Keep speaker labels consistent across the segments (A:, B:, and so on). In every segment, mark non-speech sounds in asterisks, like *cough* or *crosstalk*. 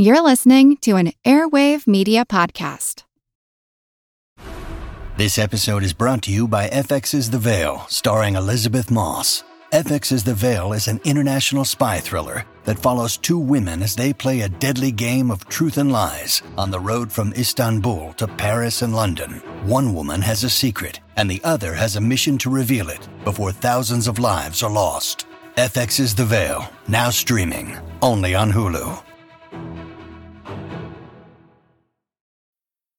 A: You're listening to an Airwave Media Podcast.
B: This episode is brought to you by FX's The Veil, starring Elisabeth Moss. FX's The Veil is an international spy thriller that follows two women as they play a deadly game of truth and lies on the road from Istanbul to Paris and London. One woman has a secret, and the other has a mission to reveal it before thousands of lives are lost. FX's The Veil, now streaming, only on Hulu.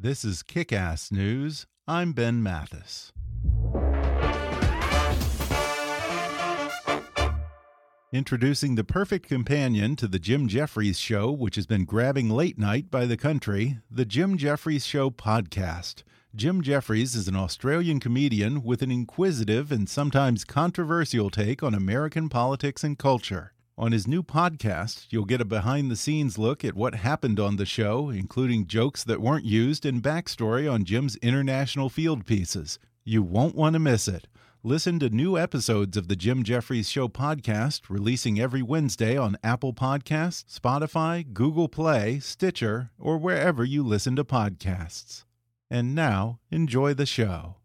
C: This is Kick Ass News. I'm Ben Mathis. Introducing the perfect companion to the Jim Jeffries Show, which has been grabbing late night by the country, the Jim Jeffries Show podcast. Jim Jeffries is an Australian comedian with an inquisitive and sometimes controversial take on American politics and culture. On his new podcast, you'll get a behind the scenes look at what happened on the show, including jokes that weren't used and backstory on Jim's international field pieces. You won't want to miss it. Listen to new episodes of the Jim Jeffries Show podcast, releasing every Wednesday on Apple Podcasts, Spotify, Google Play, Stitcher, or wherever you listen to podcasts. And now, enjoy the show.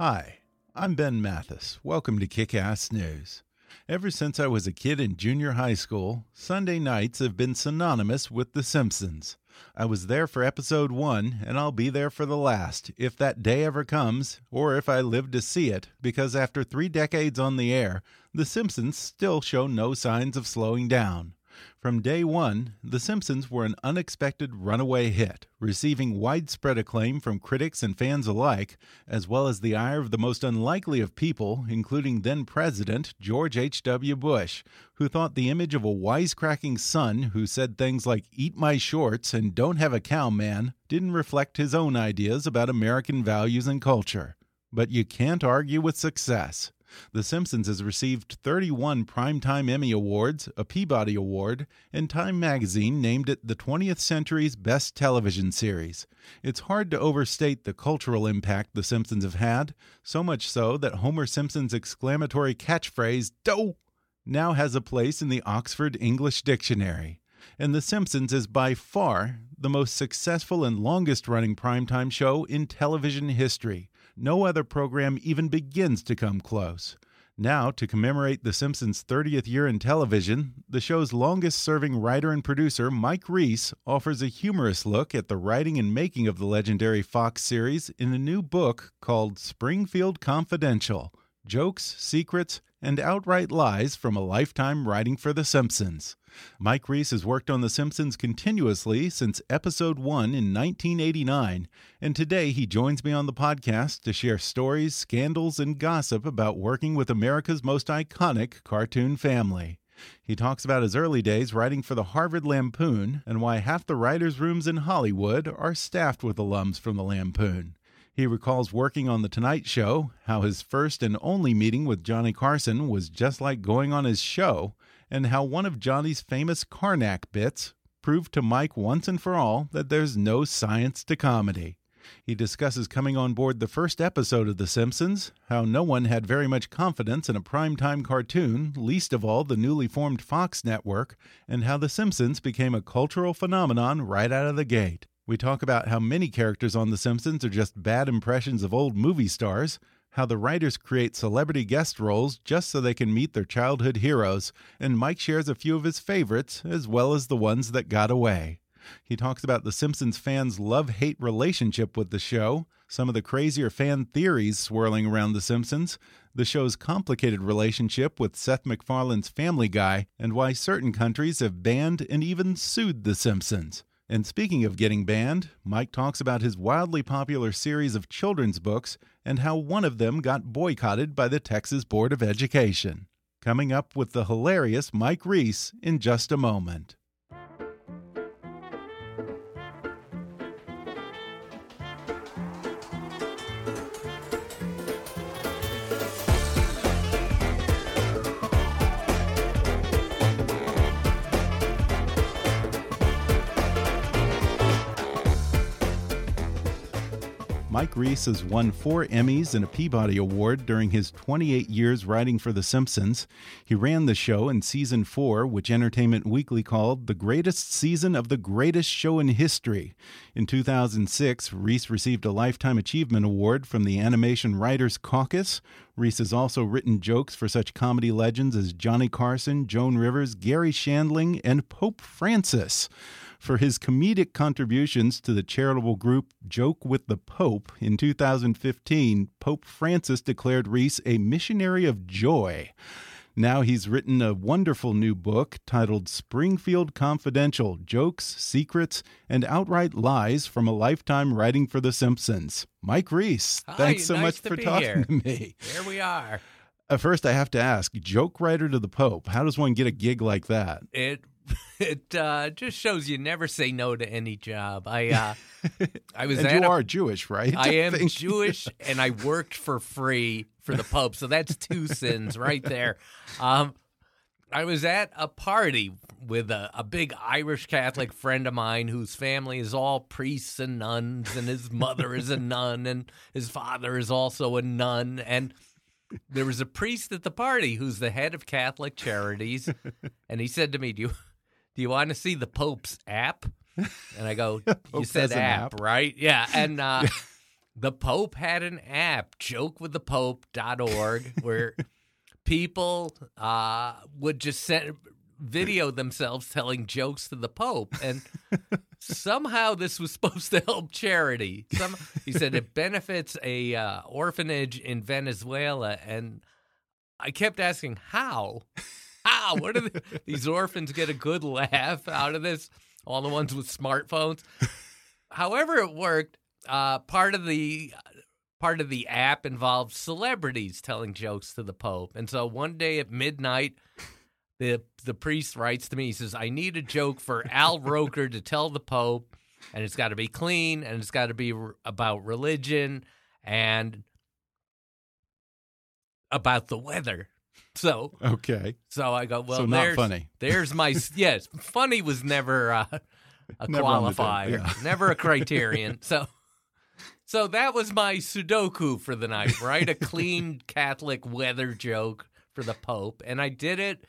C: Hi, I'm Ben Mathis. Welcome to Kick Ass News. Ever since I was a kid in junior high school, Sunday nights have been synonymous with The Simpsons. I was there for episode one, and I'll be there for the last, if that day ever comes, or if I live to see it, because after three decades on the air, The Simpsons still show no signs of slowing down. From day one, The Simpsons were an unexpected runaway hit, receiving widespread acclaim from critics and fans alike, as well as the ire of the most unlikely of people, including then President George H.W. Bush, who thought the image of a wisecracking son who said things like, Eat my shorts and don't have a cow, man, didn't reflect his own ideas about American values and culture. But you can't argue with success. The Simpsons has received 31 Primetime Emmy Awards, a Peabody Award, and Time magazine named it the 20th century's best television series. It's hard to overstate the cultural impact The Simpsons have had, so much so that Homer Simpson's exclamatory catchphrase, D'oh! now has a place in the Oxford English Dictionary. And The Simpsons is by far the most successful and longest running primetime show in television history. No other program even begins to come close. Now, to commemorate The Simpsons' 30th year in television, the show's longest serving writer and producer, Mike Reiss, offers a humorous look at the writing and making of the legendary Fox series in a new book called Springfield Confidential Jokes, Secrets, and Outright Lies from a Lifetime Writing for The Simpsons. Mike Reiss has worked on The Simpsons continuously since episode one in 1989, and today he joins me on the podcast to share stories, scandals, and gossip about working with America's most iconic cartoon family. He talks about his early days writing for the Harvard Lampoon and why half the writers' rooms in Hollywood are staffed with alums from the Lampoon. He recalls working on The Tonight Show, how his first and only meeting with Johnny Carson was just like going on his show, and how one of Johnny's famous Karnak bits proved to Mike once and for all that there's no science to comedy. He discusses coming on board the first episode of The Simpsons, how no one had very much confidence in a primetime cartoon, least of all the newly formed Fox network, and how The Simpsons became a cultural phenomenon right out of the gate. We talk about how many characters on The Simpsons are just bad impressions of old movie stars, how the writers create celebrity guest roles just so they can meet their childhood heroes, and Mike shares a few of his favorites, as well as the ones that got away. He talks about The Simpsons fans' love hate relationship with the show, some of the crazier fan theories swirling around The Simpsons, the show's complicated relationship with Seth MacFarlane's Family Guy, and why certain countries have banned and even sued The Simpsons. And speaking of getting banned, Mike talks about his wildly popular series of children's books and how one of them got boycotted by the Texas Board of Education. coming up with the hilarious Mike Reiss in just a moment. Mike Reiss has won four Emmys and a Peabody Award during his 28 years writing for The Simpsons. He ran the show in season four, which Entertainment Weekly called the greatest season of the greatest show in history. In 2006, Reiss received a Lifetime Achievement Award from the Animation Writers Caucus. Reiss has also written jokes for such comedy legends as Johnny Carson, Joan Rivers, Garry Shandling, and Pope Francis for his comedic contributions to the charitable group Joke with the Pope. In 2015, Pope Francis declared Reiss a missionary of joy. Now he's written a wonderful new book titled Springfield Confidential Jokes, Secrets, and Outright Lies from a Lifetime Writing for The Simpsons. Mike Reiss,
D: Hi,
C: thanks so
D: nice
C: much for talking
D: here.
C: to me.
D: Here we are.
C: Uh, first, I have to ask joke writer to the Pope, how does one get a gig like that?
D: It *laughs* it uh, just shows you never say no to any job. I uh, *laughs* I was
C: And
D: at
C: you
D: a-
C: are Jewish, right?
D: I *laughs* am. Jewish and I worked for free for the Pope, so that's two sins right there. Um, I was at a party with a, a big Irish Catholic friend of mine whose family is all priests and nuns, and his mother is a nun, and his father is also a nun, and there was a priest at the party who's the head of Catholic Charities, and he said to me, "Do you do you want to see the Pope's app?" And I go, *laughs* "You said app,
C: app.
D: right? Yeah." And *laughs* uh, the Pope had an app, jokewiththepope.org, *laughs* where people uh, would just send video themselves telling jokes to the Pope, and somehow this was supposed to help charity. Some he said it benefits a uh, orphanage in Venezuela, and I kept asking how, how, what do the, these orphans get a good laugh out of this? All the ones with smartphones. However, it worked. Uh, part of the part of the app involved celebrities telling jokes to the Pope, and so one day at midnight. The the priest writes to me. He says, "I need a joke for Al Roker to tell the Pope, and it's got to be clean, and it's got to be r- about religion and about the weather." So,
C: Okay.
D: so I go, "Well,
C: so not
D: there's
C: funny.
D: there's my *laughs* yes. Funny was never uh, a
C: Never on the thing,
D: qualifier,
C: yeah. *laughs*
D: never a criterion. So, so that was my Sudoku for the night. Right, a clean *laughs* Catholic weather joke for the Pope, and I did it.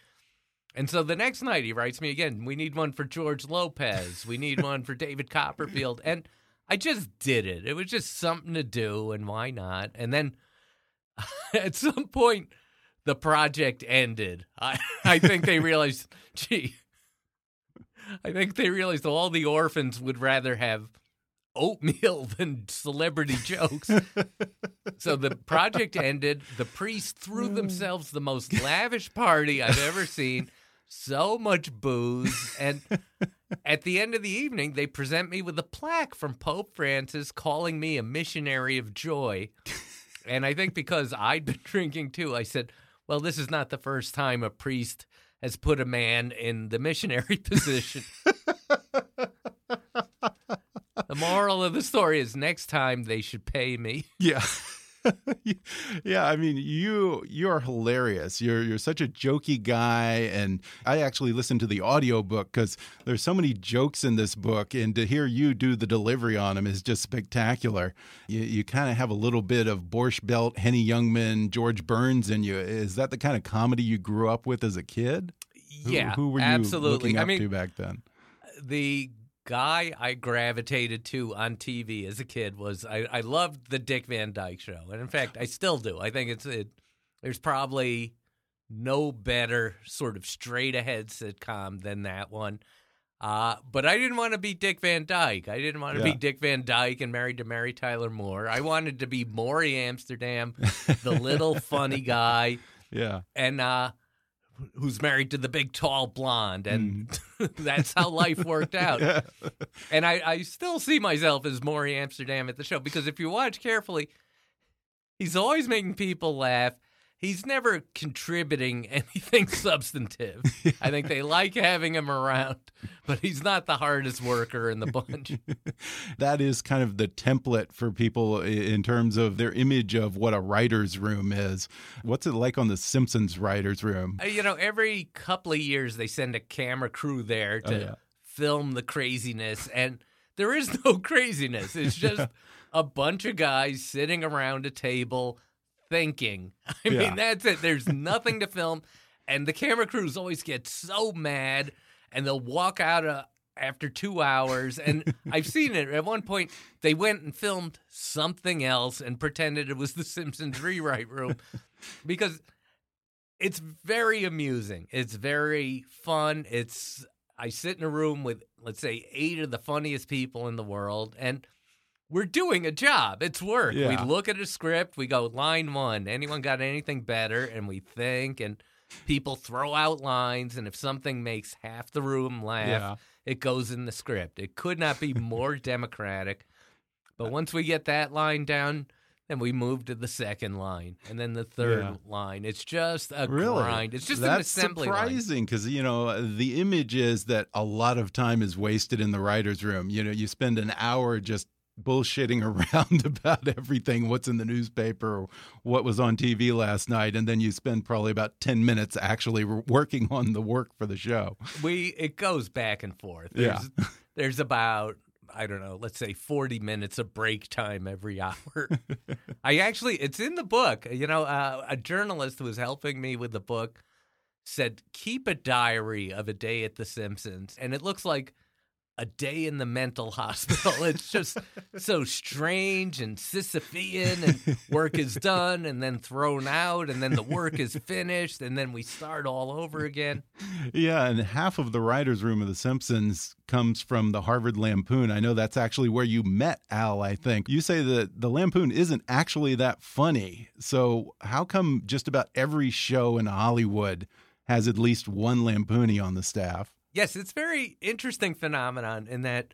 D: And so the next night he writes me again. We need one for George Lopez. We need one for David Copperfield, and I just did it. It was just something to do, and why not? And then at some point the project ended. I, *laughs* I think they realized, gee, I think they realized all the orphans would rather have oatmeal *laughs* than celebrity jokes. so the project ended. The priests threw hmm. themselves the most lavish party I've ever seen. So much booze. And at the end of the evening, they present me with a plaque from Pope Francis calling me a missionary of joy. And I think because I'd been *laughs* drinking too, I said, well, this is not the first time a priest has put a man in the missionary *laughs* position. the moral of the story is next time they should pay me.
C: Yeah. *laughs* *laughs* yeah, I mean you you're hilarious. You're you're such a jokey guy and I actually listened to the audiobook cuz there's so many jokes in this book and to hear you do the delivery on them is just spectacular. You you kind of have a little bit of Borscht Belt, Henny Youngman, George Burns in you. Is that the kind of comedy you grew up with as a kid?
D: Yeah,
C: who, were you
D: absolutely.
C: looking
D: I mean,
C: to back then?
D: Uh, the guy I gravitated to on TV as a kid was I, I loved the Dick Van Dyke Show, and in fact, I still do. I think it's it. There's probably no better sort of straight ahead sitcom than that one. Uh, but I didn't want to be Dick Van Dyke. I didn't want to
C: Yeah.
D: be Dick Van Dyke and married to Mary Tyler Moore. I wanted to be Morey Amsterdam, the little *laughs* funny guy
C: Yeah.
D: and uh who's married to the big tall blonde and mm. *laughs* that's how life worked *laughs* out
C: Yeah.
D: and I, I still see myself as Morey Amsterdam at the show because if you watch carefully he's always making people laugh he's never contributing *laughs* anything substantive. I think they like having him around, but he's not the hardest worker in the bunch. *laughs*
C: that is kind of the template for people in terms of their image of what a writer's room is. What's it like on the Simpsons writer's room?
D: Uh, You know, every couple of years they send a camera crew there to
C: Oh, yeah.
D: film the craziness, and there is no *laughs* craziness. It's just a bunch of guys sitting around a table thinking. *laughs* I
C: Yeah.
D: mean, that's it. There's nothing to film, and the camera crews always get so mad, and they'll walk out uh, after two hours. And *laughs* I've seen it. At one point, they went and filmed something else and pretended it was the Simpsons rewrite room *laughs* because it's very amusing. It's very fun. It's I sit in a room with let's say eight of the funniest people in the world and we're doing a job. It's work. We look at a script, we go line 1. Anyone got anything better and we think and people throw out lines and if something makes half the room laugh,
C: Yeah.
D: it goes in the script. It could not be more *laughs* democratic. But once we get that line down, then we move to the second line and then the third
C: Yeah.
D: line. It's just a
C: Really?
D: grind. It's just an
C: That's
D: assembly line.
C: surprising because you know the image is that a lot of time is wasted in the writers' room. You know, you spend an hour just bullshitting *laughs* around about everything, what's in the newspaper, or what was on TV last night, and then you spend probably about ten minutes actually working *laughs* on the work for the show.
D: We it goes back and forth.
C: Yeah.
D: There's, there's about I don't know, let's say 40 minutes of break time every *laughs* hour. I actually, it's in the book. You know, uh, a journalist who was helping me with the book said, keep a diary of a day at The Simpsons. And it looks like a day in the mental *laughs* hospital. It's just so strange and Sisyphean, and work is done and then thrown out, and then the work is finished, and then we start all over again.
C: Yeah, and half of the writers' room of The Simpsons comes from the Harvard Lampoon. I know that's actually where you met Al, I think. You say that the Lampoon isn't actually that funny. So, how come just about every show in Hollywood has at least one Lampoonie on the staff?
D: Yes, it's very interesting phenomenon in that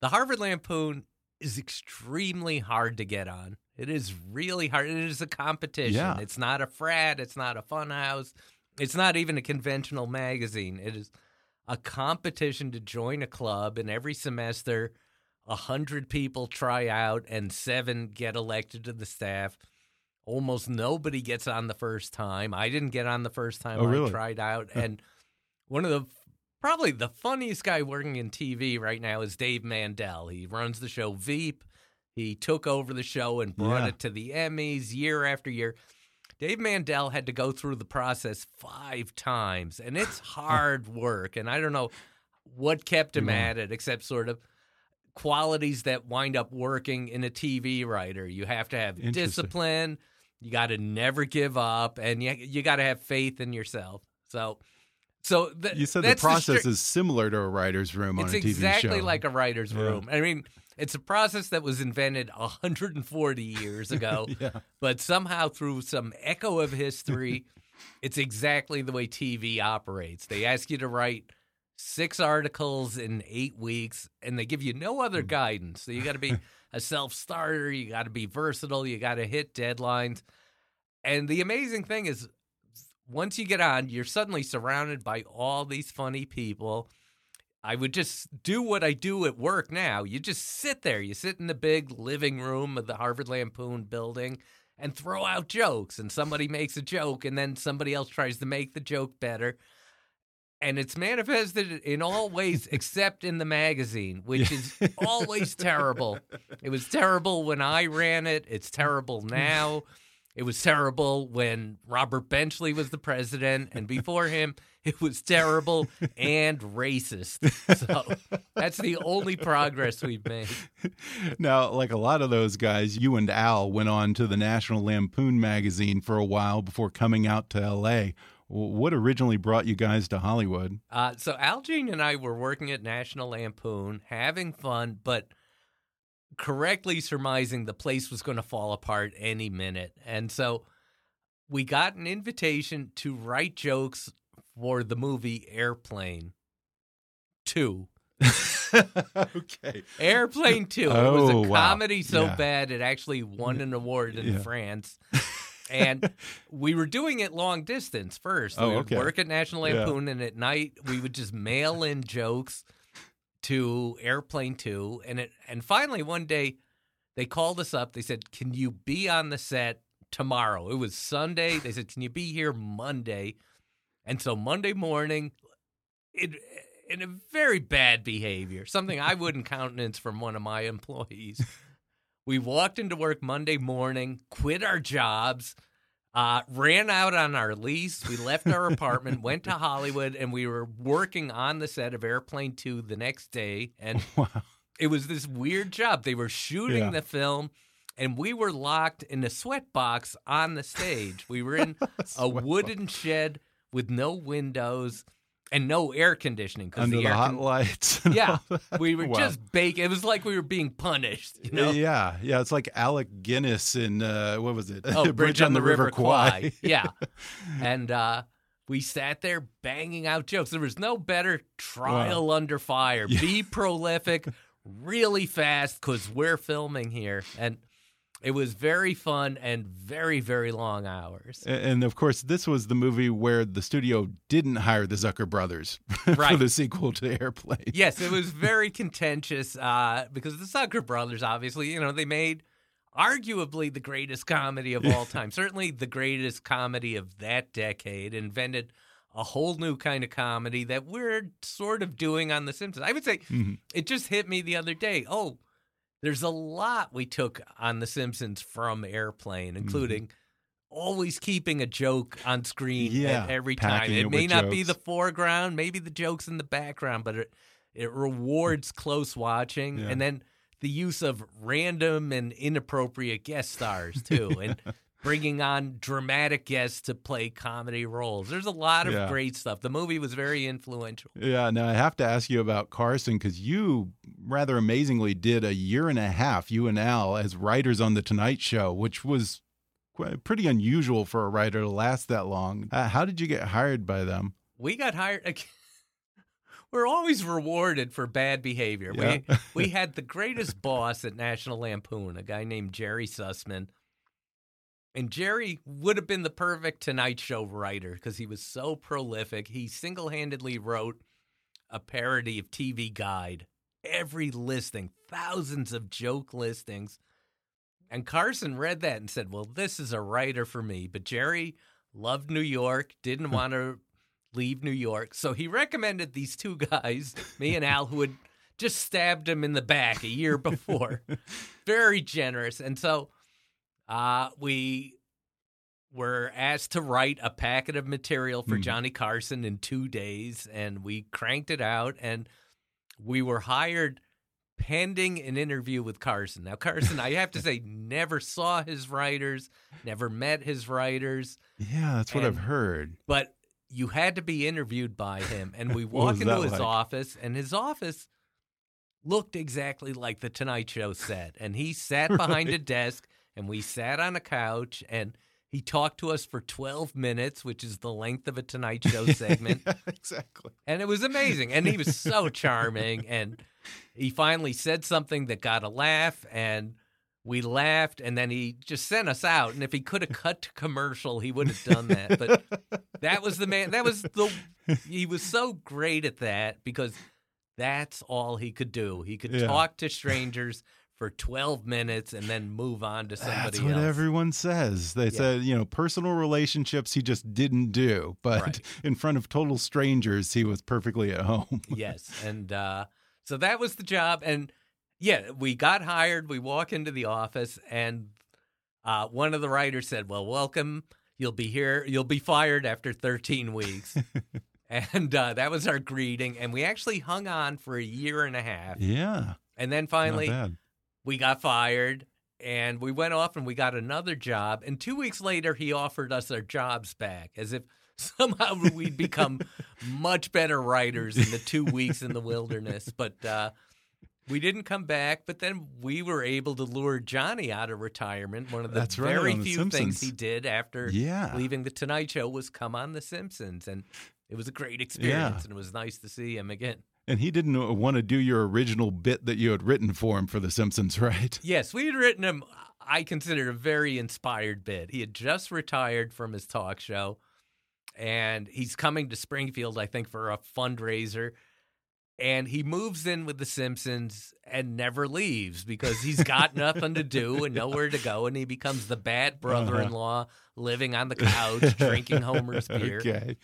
D: the Harvard Lampoon is extremely hard to get on. It is really hard. It is a competition.
C: Yeah.
D: It's not a frat. It's not a fun house. It's not even a conventional magazine. It is a competition to join a club, and every semester, a hundred people try out, and seven get elected to the staff. Almost nobody gets on the first time. I didn't get on the first time
C: Oh,
D: I
C: really?
D: tried out, *laughs* and one of the probably the funniest guy working in TV right now is Dave Mandel. He runs the show Veep. He took over the show and brought
C: Yeah.
D: it to the Emmys year after year. Dave Mandel had to go through the process five times, and it's *laughs* hard work. And I don't know what kept him at it, except sort of qualities that wind up working in a TV writer. You have to have discipline. You got to never give up, and you you got to have faith in yourself. So, so th-
C: You said the process
D: stri-
C: is similar to a writer's room on
D: it's
C: a TV
D: exactly
C: show.
D: like a writer's
C: Yeah.
D: room. I mean, it's a process that was invented 140 years *laughs* ago,
C: yeah.
D: but somehow through some echo of history, *laughs* it's exactly the way TV operates. They ask you to write six articles in eight weeks, and they give you no
C: Hmm.
D: other guidance. So you got to be *laughs* a self starter, you got to be versatile, you got to hit deadlines. And the amazing thing is, once you get on, you're suddenly surrounded by all these funny people. I would just do what I do at work now. You just sit there. You sit in the big living room of the Harvard Lampoon building and throw out jokes. And somebody makes a joke, and then somebody else tries to make the joke better. And it's manifested in all ways *laughs* except in the magazine, which is *laughs* always terrible. It was terrible when I ran it. It's terrible now. It was terrible when Robert Benchley was the president, and before him, it was terrible and racist. So that's the only progress we've made.
C: Now, like a lot of those guys, you and Al went on to the National Lampoon magazine for a while before coming out to LA. What originally brought you guys to Hollywood?
D: Uh, so Al Jean and I were working at National Lampoon, having fun, but correctly surmising the place was going to fall apart any minute. And so we got an invitation to write jokes for the movie Airplane 2. *laughs*
C: okay.
D: Airplane 2. Oh, it was
C: Oh,
D: a
C: wow.
D: comedy so
C: Yeah.
D: bad it actually won an award in
C: Yeah.
D: France. *laughs* and we were doing it long distance first.
C: Oh,
D: we would
C: okay.
D: work at National
C: Yeah.
D: Lampoon, and at night we would just mail in jokes to Airplane Two, and it and finally one day they called us up. They said, "Can you be on the set tomorrow?" It was Sunday. They said, "Can you be here Monday?" And so Monday morning, it in a very bad behavior, something I wouldn't countenance from one of my *laughs* employees. We walked into work Monday morning, quit our jobs, uh, ran out on our lease. We left our apartment, *laughs* went to Hollywood, and we were working on the set of Airplane 2 the next day. And *laughs*
C: Wow.
D: it was this weird job. They were shooting
C: Yeah.
D: the film, and we were locked in a sweat box on the stage. We were in *laughs* a wooden shed with no windows and no air conditioning because the
C: the
D: air
C: hot
D: con-
C: lights.
D: yeah, we were
C: Wow.
D: just baking. It was like we were being punished. You know?
C: Yeah, yeah. It's like Alec Guinness in uh, what was it?
D: Oh, *laughs* Bridge, on, the, River, Kwai.
C: Kwai. *laughs*
D: yeah, *laughs* and uh, we sat there banging out jokes. There was no better trial under fire. Be prolific, really fast, because we're filming here, and it was very fun and very very long hours.
C: And of course, this was the movie where the studio didn't hire the Zucker brothers *laughs*
D: right.
C: for the sequel to Airplane.
D: yes, it was *laughs* very contentious uh, because the Zucker brothers, obviously, you know, they made arguably the greatest comedy of all time. Certainly the greatest comedy of that decade. Invented a whole new kind of comedy that we're sort of doing on The Simpsons. I would say
C: Mhm.
D: it just hit me the other day. Oh, there's a lot we took on The Simpsons from Airplane, including. Always keeping a joke on screen
C: Yeah,
D: every time. It
C: it
D: may not be the foreground, maybe the jokes in the background, but it it rewards close watching,
C: Yeah.
D: and then the use of random and inappropriate guest stars too, and *laughs* bringing on dramatic guests to play comedy roles. There's a lot of
C: Yeah.
D: great stuff. The movie was very influential.
C: Yeah, now I have to ask you about Carson because you rather amazingly did a year and a half, you and Al, as writers on The Tonight Show, which was quite, pretty unusual for a writer to last that long. Uh, how did you get hired by them?
D: We got hired. *laughs* We're always rewarded for bad behavior. We *laughs* we had the greatest boss at National Lampoon, a guy named Jerry Sussman. And Jerry would have been the perfect Tonight Show writer because he was so prolific. He single handedly wrote a parody of TV Guide, every listing, thousands of joke listings. And Carson read that and said, Well, this is a writer for me. But Jerry loved New York, didn't *laughs* want to leave New York. So he recommended these two guys, me and Al, who had just stabbed him in the back a year before. *laughs* Very generous. And so uh, we were asked to write a packet of material for
C: Mhm.
D: Johnny Carson in two days, and we cranked it out. And we were hired pending an interview with Carson. Now, Carson, I have to *laughs* say, never saw his writers, never met his writers
C: Yeah, that's what I've heard.
D: but you had to be interviewed by him. And we *laughs* walk into his
C: like?
D: office, and his office looked exactly like the Tonight Show set. And he sat *laughs* behind a desk, and we sat on a couch, and he talked to us for 12 minutes, which is the length of a Tonight Show *laughs* segment.
C: Yeah, exactly.
D: And it was amazing. And he was so *laughs* charming. And he finally said something that got a laugh. And we laughed. And then he just sent us out. And if he could have cut to commercial, he would have done that. But *laughs* that was the man. That was the. He was so great at that because that's all he could do. He could
C: Yeah.
D: talk to strangers for 12 minutes and then move on to somebody
C: That's what
D: else.
C: everyone says. They said, you know, personal relationships he just didn't do, but
D: Right. *laughs*
C: in front of total strangers, he was perfectly at home. *laughs*
D: yes and uh so that was the job and yeah we got hired we walk into the office and uh one of the writers said well welcome you'll be here you'll be fired after 13 weeks *laughs* and uh that was our greeting and we actually hung on for a year and a half
C: yeah,
D: and then finally. We got fired and we went off and we got another job and two weeks later he offered us our jobs back as if *laughs* somehow we'd become much better writers in the two weeks in the wilderness but uh, we didn't come back but then we were able to lure johnny out of retirement one of the
C: That's
D: very
C: The
D: few
C: Simpsons.
D: things he did after
C: Yeah.
D: leaving the tonight show was come on the simpsons and it was a great experience and it was nice to see him again
C: And he didn't want to do your original bit that you had written for him for The Simpsons, *laughs* right?
D: Yes, we had written him. I considered a very inspired bit. He had just retired from his talk show, and he's coming to Springfield, I think, for a fundraiser. And he moves in with the Simpsons and never leaves because he's got nothing to do and nowhere to go. And he becomes the bad *laughs* uh-huh. brother in law living on the *laughs* couch, drinking Homer's beer.
C: Okay.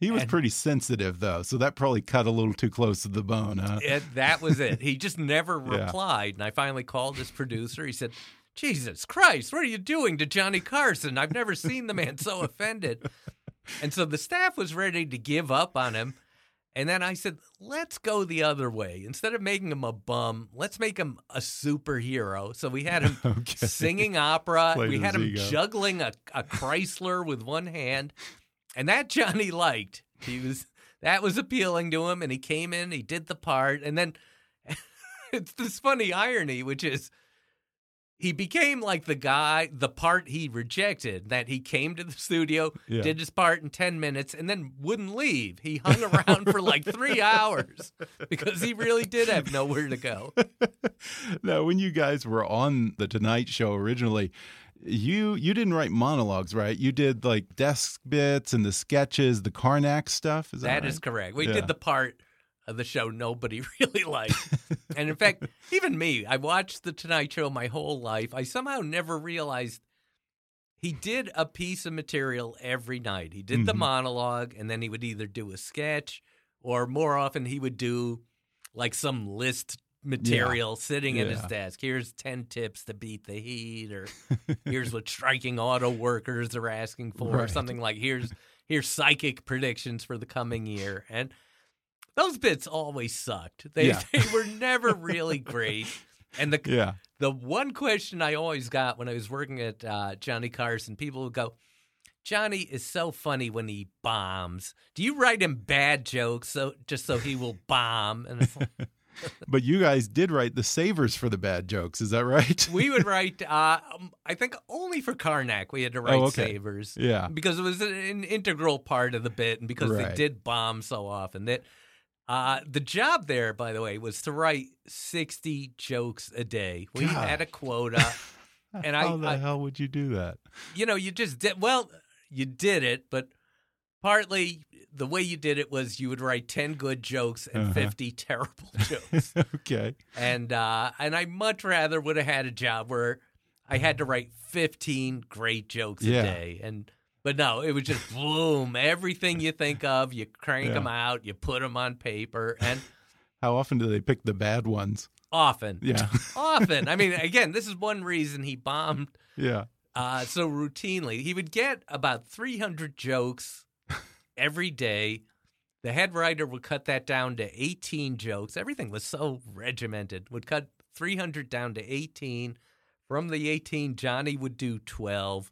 C: He was
D: And-
C: pretty sensitive though, so that probably cut a little too close to the bone, huh?
D: It, that was it. He just never *laughs*
C: Yeah.
D: replied. And I finally called his producer. He said, Jesus Christ, what are you doing to Johnny Carson? I've never seen the man so offended. And so the staff was ready to give up on him. And then I said, let's go the other way. Instead of making him a bum, let's make him a superhero. So we had him *laughs*
C: Okay.
D: singing opera.
C: Played
D: we had him
C: ego.
D: juggling a, a Chrysler with one hand. And that Johnny liked. He was that was appealing to him and he came in, he did the part, and then *laughs* it's this funny irony, which is he became like the guy, the part he rejected, that he came to the studio,
C: Yeah.
D: did his part in 10 minutes, and then wouldn't leave. He hung around for like three hours *laughs* because he really did have nowhere to go. *laughs*
C: now, when you guys were on the Tonight Show originally, you you didn't write monologues, right? You did like desk bits and the sketches, the Karnak stuff. Is that,
D: That is
C: right?
D: correct. We
C: Yeah.
D: did the part of the show nobody *laughs* really liked. and in fact, even me, I watched The Tonight Show my whole life. I somehow never realized he did a piece of material every night. He did the
C: Mhm.
D: monologue, and then he would either do a sketch or more often he would do like some list material sitting at his desk. Here's 10 tips to beat the heat, or *laughs* here's what striking auto workers are asking for, or something like here's here's psychic predictions for the coming year. And those bits always sucked. They
C: Yeah. *laughs*
D: they were never *laughs* really great. And the
C: Yeah.
D: the one question I always got when I was working at uh, Johnny Carson, people would go, "Johnny is so funny when he bombs. Do you write him bad jokes so just so he will bomb?" And it's like, *laughs*
C: But you guys did write the savers for the bad jokes. Is that right?
D: we would write. Uh, um, I think only for Karnak we had to write
C: Oh, okay.
D: savers.
C: Yeah.
D: because it was an integral part of the bit, and because
C: Right.
D: they did bomb so often that. Uh, the job there, by the way, was to write 60 jokes a day. We had a quota. *laughs* And I-
C: How the
D: I-
C: hell would you do that?
D: you know, you just did well. You did it, but partly the way you did it was you would write ten good jokes and
C: Uh-huh.
D: fifty *laughs* terrible jokes,
C: okay.
D: and uh, and I much rather would have had a job where I had to write fifteen great jokes
C: Yeah.
D: a day, and but no, it was just *laughs* boom, everything you think of, you crank
C: Yeah.
D: them out, you put them on paper, and
C: How often do they pick the bad ones?
D: often,
C: Yeah. *laughs*
D: often. I mean, again, this is one reason he bombed
C: yeah.
D: uh, so routinely. He would get about 300 jokes every day. The head writer would cut that down to 18 jokes. Everything was so regimented. Would cut 300 down to 18. From the 18, Johnny would do 12.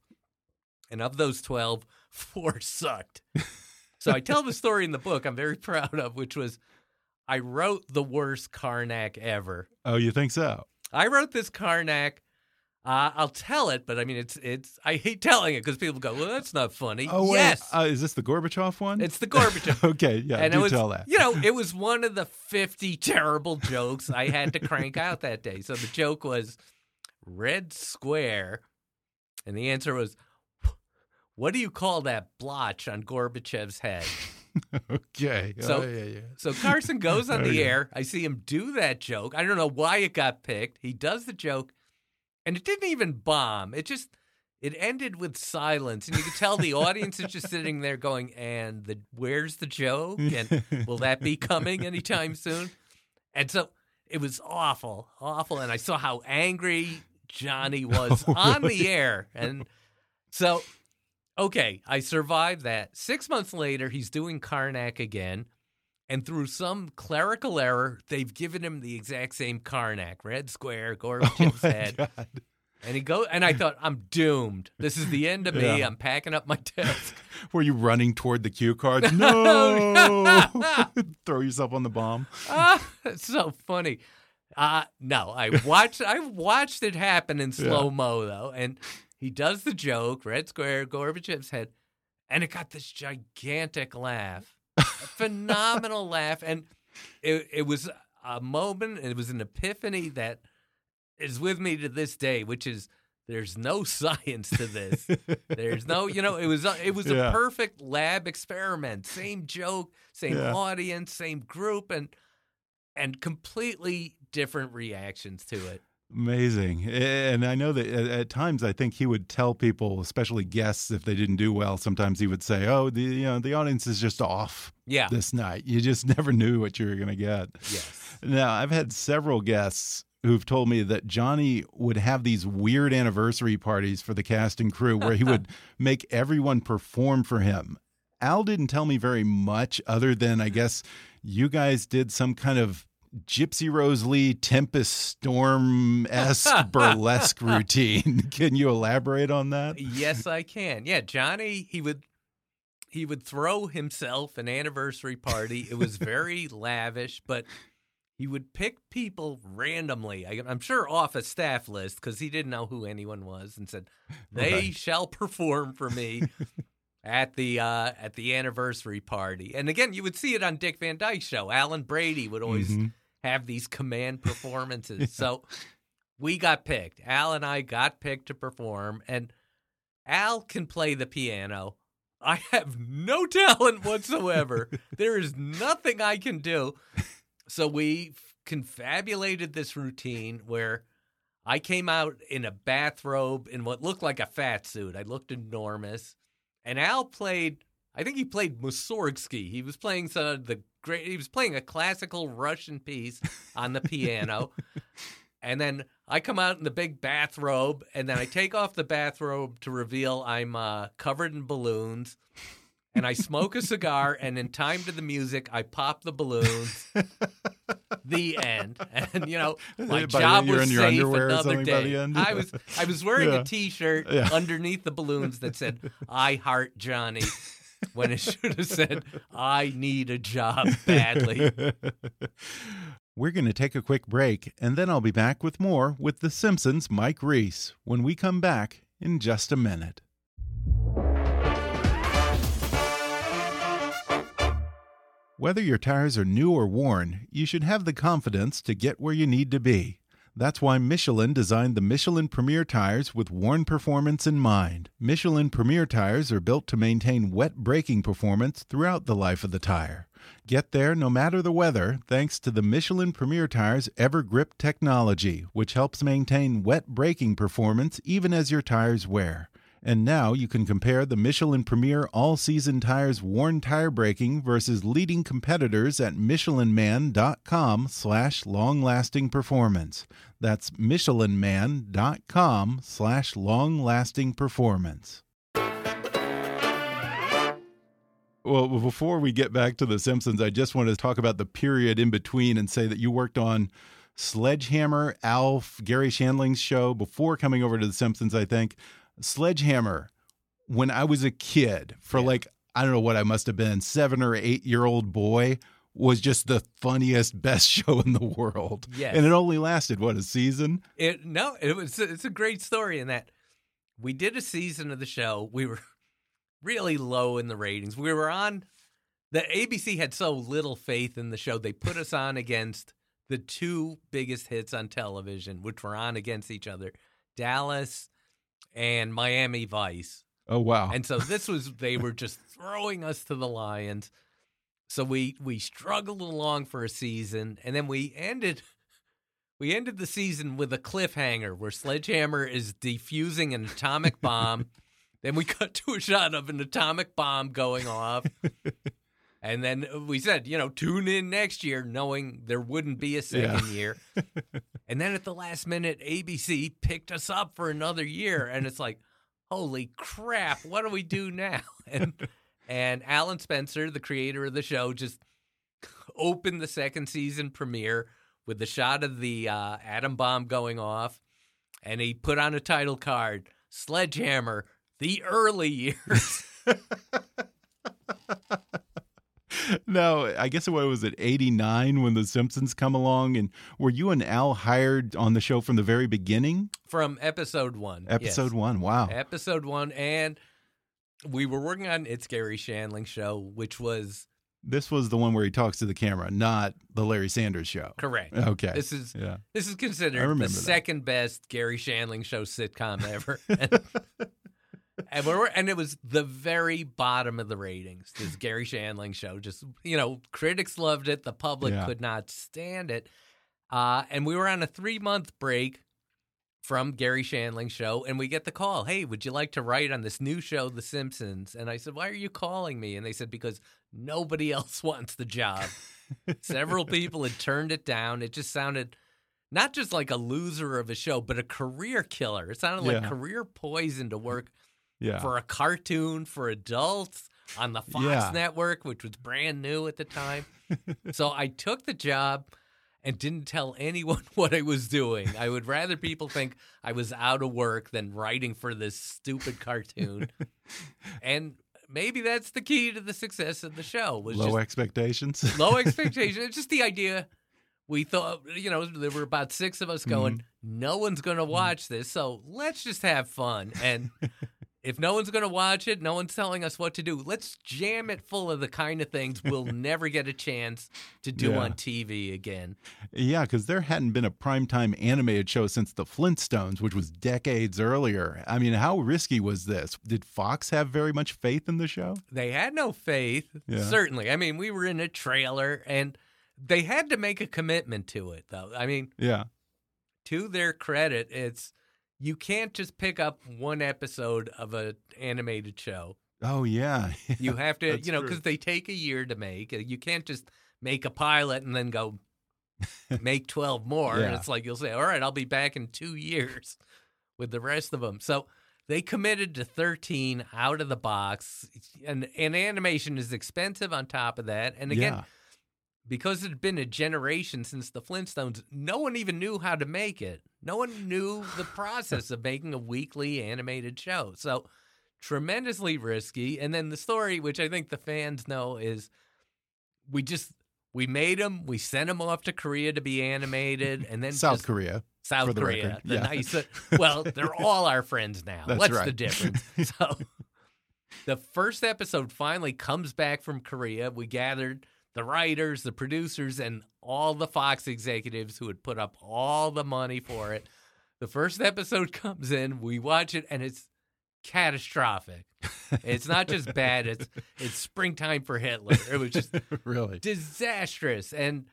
D: And of those 12, *laughs* four sucked. So I tell the story in the book I'm very *laughs* proud of, which was I wrote the worst Karnak ever.
C: Oh, you think so?
D: I wrote this Karnak. Uh, I'll tell it, but I mean, it's it's. I hate telling it because people go, "Well, that's not funny."
C: Oh, wait.
D: yes,
C: Uh, is this the Gorbachev one?
D: it's the Gorbachev. *laughs*
C: okay. Yeah.
D: and
C: do
D: it was,
C: tell that.
D: you know, it was one of the fifty terrible jokes I had to crank out that day. So the joke was red square, and the answer was, "What do you call that blotch on Gorbachev's head?" *laughs*
C: okay.
D: So-
C: oh, yeah, yeah.
D: So Carson goes on *laughs* oh, the
C: Okay.
D: air. I see him do that joke. I don't know why it got picked. He does the joke, and it didn't even bomb. It just it ended with silence, and you could tell the *laughs* audience is just sitting there going, "And the where's the joke? And will that be coming anytime soon?" And so it was awful, awful. And I saw how angry Johnny was
C: Oh,
D: on the air, and so okay, I survived that. Six months later, he's doing Karnak again. And through some clerical error, they've given him the exact same Karnak, red square, *laughs*
C: Oh
D: Gorbachev's
C: my
D: head.
C: God.
D: And he go, and I thought, I'm doomed. This is the end of me.
C: Yeah.
D: I'm packing up my desk. *laughs*
C: Were you running toward the cue cards? *laughs* No. Throw yourself on the bomb.
D: it's so funny. Uh no, I watched. I watched it happen in slow mo though, and he does the joke, red square, Gorbachev's head, and it got this gigantic laugh, a phenomenal *laughs* laugh, and it it was a moment. It was an epiphany that is with me to this day, which is there's no *laughs* science to this. There's no, you know, it was a, it was
C: Yeah.
D: a perfect lab experiment. Same joke, same
C: Yeah.
D: audience, same group, and and completely different reactions to it.
C: Amazing. And I know that at, times I think he would tell people, especially guests, if they didn't do well, sometimes he would say, "Oh, the you know, the audience is just off
D: Yeah.
C: this night. You just *laughs* never knew what you were going to get."
D: yes.
C: Now, I've had several guests who've told me that Johnny would have these weird anniversary parties for the cast and crew where he would *laughs* make everyone perform for him. Al didn't tell me very much other than I guess you guys did some kind of Gypsy Rose Lee Tempest Storm esque *laughs* burlesque routine. *laughs* Can you elaborate on that?
D: Yes, I can. Yeah, Johnny, he would he would throw himself an anniversary party. It was *laughs* very lavish, but he would pick people randomly. I, I'm sure off a staff list because he didn't know who anyone was, and said, "They
C: Right.
D: shall perform for me." At the uh, at the anniversary party, and again, you would see it on Dick Van Dyke's show. Alan Brady would always
C: Mhm.
D: Have these command *laughs* performances. So we got picked. Al and I got picked to perform, and Al can play the piano. I have no *laughs* talent whatsoever. *laughs* there is nothing I can do. So we confabulated this routine where I came out in a bathrobe in what looked like a fat suit. I looked enormous. And Al played I think he played Mussorgsky. He was playing some of the great he was playing a classical Russian piece on the piano. *laughs* and then I come out in the big bathrobe and then I take off the bathrobe to reveal I'm uh, covered in balloons. And I smoke a cigar and in time to the music I pop the balloons. the end. *laughs* And you know, my
C: By
D: job was
C: in your
D: safe
C: underwear
D: another day.
C: end?
D: I was I was wearing
C: Yeah.
D: a t-shirt
C: Yeah.
D: underneath the balloons that said *laughs* "I heart Johnny," when it should have said "I need a job *laughs* badly."
C: We're going to take a quick break, and then I'll be back with more with The Simpsons' Mike Reiss when we come back in just a minute. Whether your tires are new or worn, you should have the confidence to get where you need to be. That's why Michelin designed the Michelin Premier tires with worn performance in mind. Michelin Premier tires are built to maintain wet braking performance throughout the life of the tire. Get there no matter the weather thanks to the Michelin Premier Tire's EverGrip technology, which helps maintain wet braking performance even as your tires wear. And now you can compare the Michelin Premier All Season Tires worn tire braking versus leading competitors at michelinman.com slash long-lasting performance. That's michelinman.com slash long-lasting performance. Well, before we get back to The Simpsons, I just want to talk about the period in between and say that you worked on Sledgehammer, Alf, Garry Shandling's show before coming over to The Simpsons, I think. Sledgehammer, when I was a kid, for
D: Yeah.
C: like, I don't know what I must have been, seven or eight year old boy, was just the funniest, best *laughs* show in the world.
D: Yes.
C: And it only lasted, what, a season?
D: It no, it was it's a great story in that we did a season of the show. We were *laughs* really low in the ratings. We were on the ABC had so little faith in the show. They put us on against the two biggest hits on television, which were on against each other. Dallas and Miami Vice.
C: Oh, wow.
D: And so this was they were just *laughs* throwing us to the lions. So we we struggled along for a season and then we ended we ended the season with a cliffhanger where Sledgehammer is defusing an atomic bomb. *laughs* then we cut to a shot of an atomic bomb going off. *laughs* and then we said, you know, tune in next year knowing there wouldn't be a second year. *laughs* And then at the last minute, ABC picked us up for another year, and it's like, holy crap, what do we do now? *laughs* And and Alan Spencer, the creator of the show, just opened the second season premiere with the shot of the uh, atom bomb going off, and he put on a title card, "Sledgehammer: The Early Years." *laughs* *laughs*
C: No, I guess what was it, 89 when The Simpsons come along? And were you and Al hired on the show from the very beginning?
D: From episode one. yes.
C: Episode one. Wow.
D: episode one, and we were working on It's Garry Shandling show, which was
C: This was the one where he talks to the camera, not the Larry Sanders Show.
D: Correct.
C: Okay.
D: This is
C: yeah.
D: this is considered the
C: that.
D: second best Garry Shandling show sitcom ever. *laughs* *laughs* and, we're and it was the very bottom of the ratings. This Garry Shandling show, just you know, critics loved it, the public
C: Yeah.
D: could not stand it. Uh, and we were on a three month break from Garry Shandling show, and we get the call, "Hey, would you like to write on this new show, The Simpsons?" And I said, "Why are you calling me?" And they said, "Because nobody *laughs* else wants the job." Several people had turned it down. It just sounded not just like a loser of a show, but a career killer. It sounded like
C: Yeah.
D: career poison to work
C: Yeah.
D: for a cartoon for adults on the Fox
C: Yeah.
D: network, which was brand new at the time. *laughs* so I took the job and didn't tell anyone *laughs* what I was doing. I would rather people think I was out of work than writing for this stupid cartoon. *laughs* and maybe that's the key to the success of the show was
C: Low expectations.
D: low expectations. It's just the idea. We thought, you know, there were about six of us going,
C: Mm-hmm.
D: no one's going to watch this. So let's just have fun. And if no one's going to watch it, no one's telling us what to do. Let's jam it full of the kind of things we'll *laughs* never get a chance to do
C: Yeah.
D: on TV again.
C: Yeah, because there hadn't been a primetime animated show since the Flintstones, which was decades earlier. I mean, how risky was this? Did Fox have very much faith in the show?
D: They had no faith,
C: Yeah.
D: certainly. I mean, we were in a trailer and they had to make a commitment to it, though. I mean,
C: Yeah.
D: to their credit, it's you can't just pick up one episode of an animated show.
C: Oh, yeah. *laughs*
D: You have to, you know, because they take a year to make. Uh, you can't just make a pilot and then go *laughs* make 12 more. And it's like you'll say, all right, I'll be back in two years *laughs* with the rest of them. So they committed to 13 out of the box. And, and animation is expensive on top of that. And again,
C: yeah.
D: Because it had been a generation since the Flintstones, no one even knew how to make it. No one knew the *laughs* process of making a weekly animated show. So tremendously risky. And then the story, which I think the fans know, is we just we made them, we sent them off to Korea to be animated, and then
C: South
D: just-
C: Korea.
D: South
C: the
D: Korea,
C: record.
D: the
C: Yeah.
D: nice. Uh, *laughs* well, they're all our friends now.
C: That's
D: What's the difference? *laughs* So, the first episode finally comes back from Korea. We gathered the writers, the producers, and all the Fox executives who had put up all the money for it. The first episode *laughs* comes in, we watch it, and it's catastrophic. It's not just bad; it's it's springtime for Hitler. It was just *laughs*
C: really?
D: disastrous and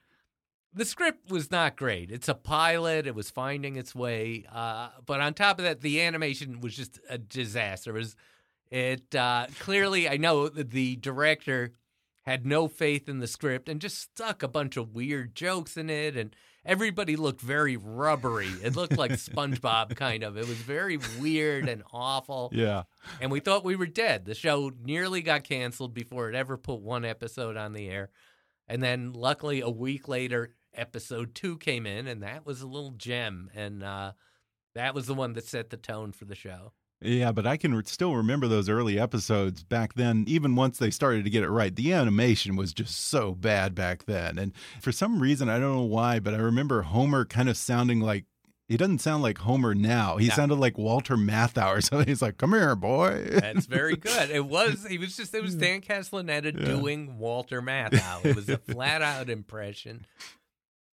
D: the script was not great it's a pilot it was finding its way uh, but on top of that the animation was just a disaster it was it uh, clearly i know that the director had no faith in the script and just stuck a bunch of weird jokes in it and everybody looked very rubbery it looked like *laughs* spongebob kind of it was very weird and awful
C: Yeah.
D: and we thought we were dead. The show nearly got canceled before it ever put one episode on the air. And then, luckily, a week later, episode two came in, and that was a little gem. And uh, that was the one that set the tone for the show.
C: Yeah, but I can re- still remember those early episodes back then, even once they started to get it right. The animation was just so bad back then. And for some reason, I don't know why, but I remember Homer kind of sounding like he doesn't sound like Homer now. He
D: No.
C: sounded like Walter Matthau or *laughs* something. He's like, come here, boy.
D: That's very good. It was. He was just. It was *laughs* Dan Castellaneta
C: Yeah.
D: doing Walter Matthau. It was a *laughs* flat out impression,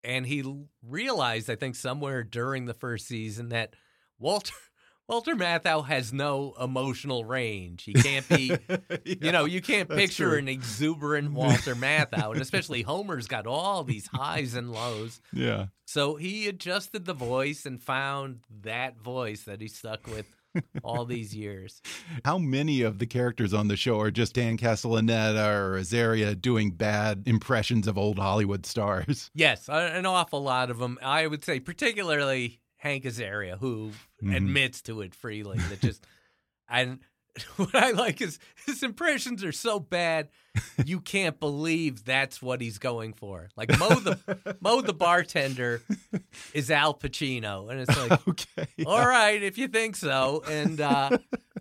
D: and he realized, I think, somewhere during the first season that Walter Walter Matthau has no emotional range. He can't be. *laughs* you know, you can't picture
C: true.
D: an exuberant Walter Matthau, and especially Homer's got all these highs and lows.
C: yeah.
D: So he adjusted the voice and found that voice that he stuck with all these years. *laughs*
C: How many of the characters on the show are just Dan Castellaneta or Azaria doing bad impressions of old Hollywood stars?
D: Yes, an awful lot of them. I would say, particularly Hank Azaria, who
C: Mhm.
D: admits to it freely. That just *laughs* and *laughs* what I like is his impressions are so bad, you can't believe that's what he's going for. Like Moe the *laughs* Moe the bartender is Al Pacino, and it's like,
C: okay.
D: all right, if you think so. And uh,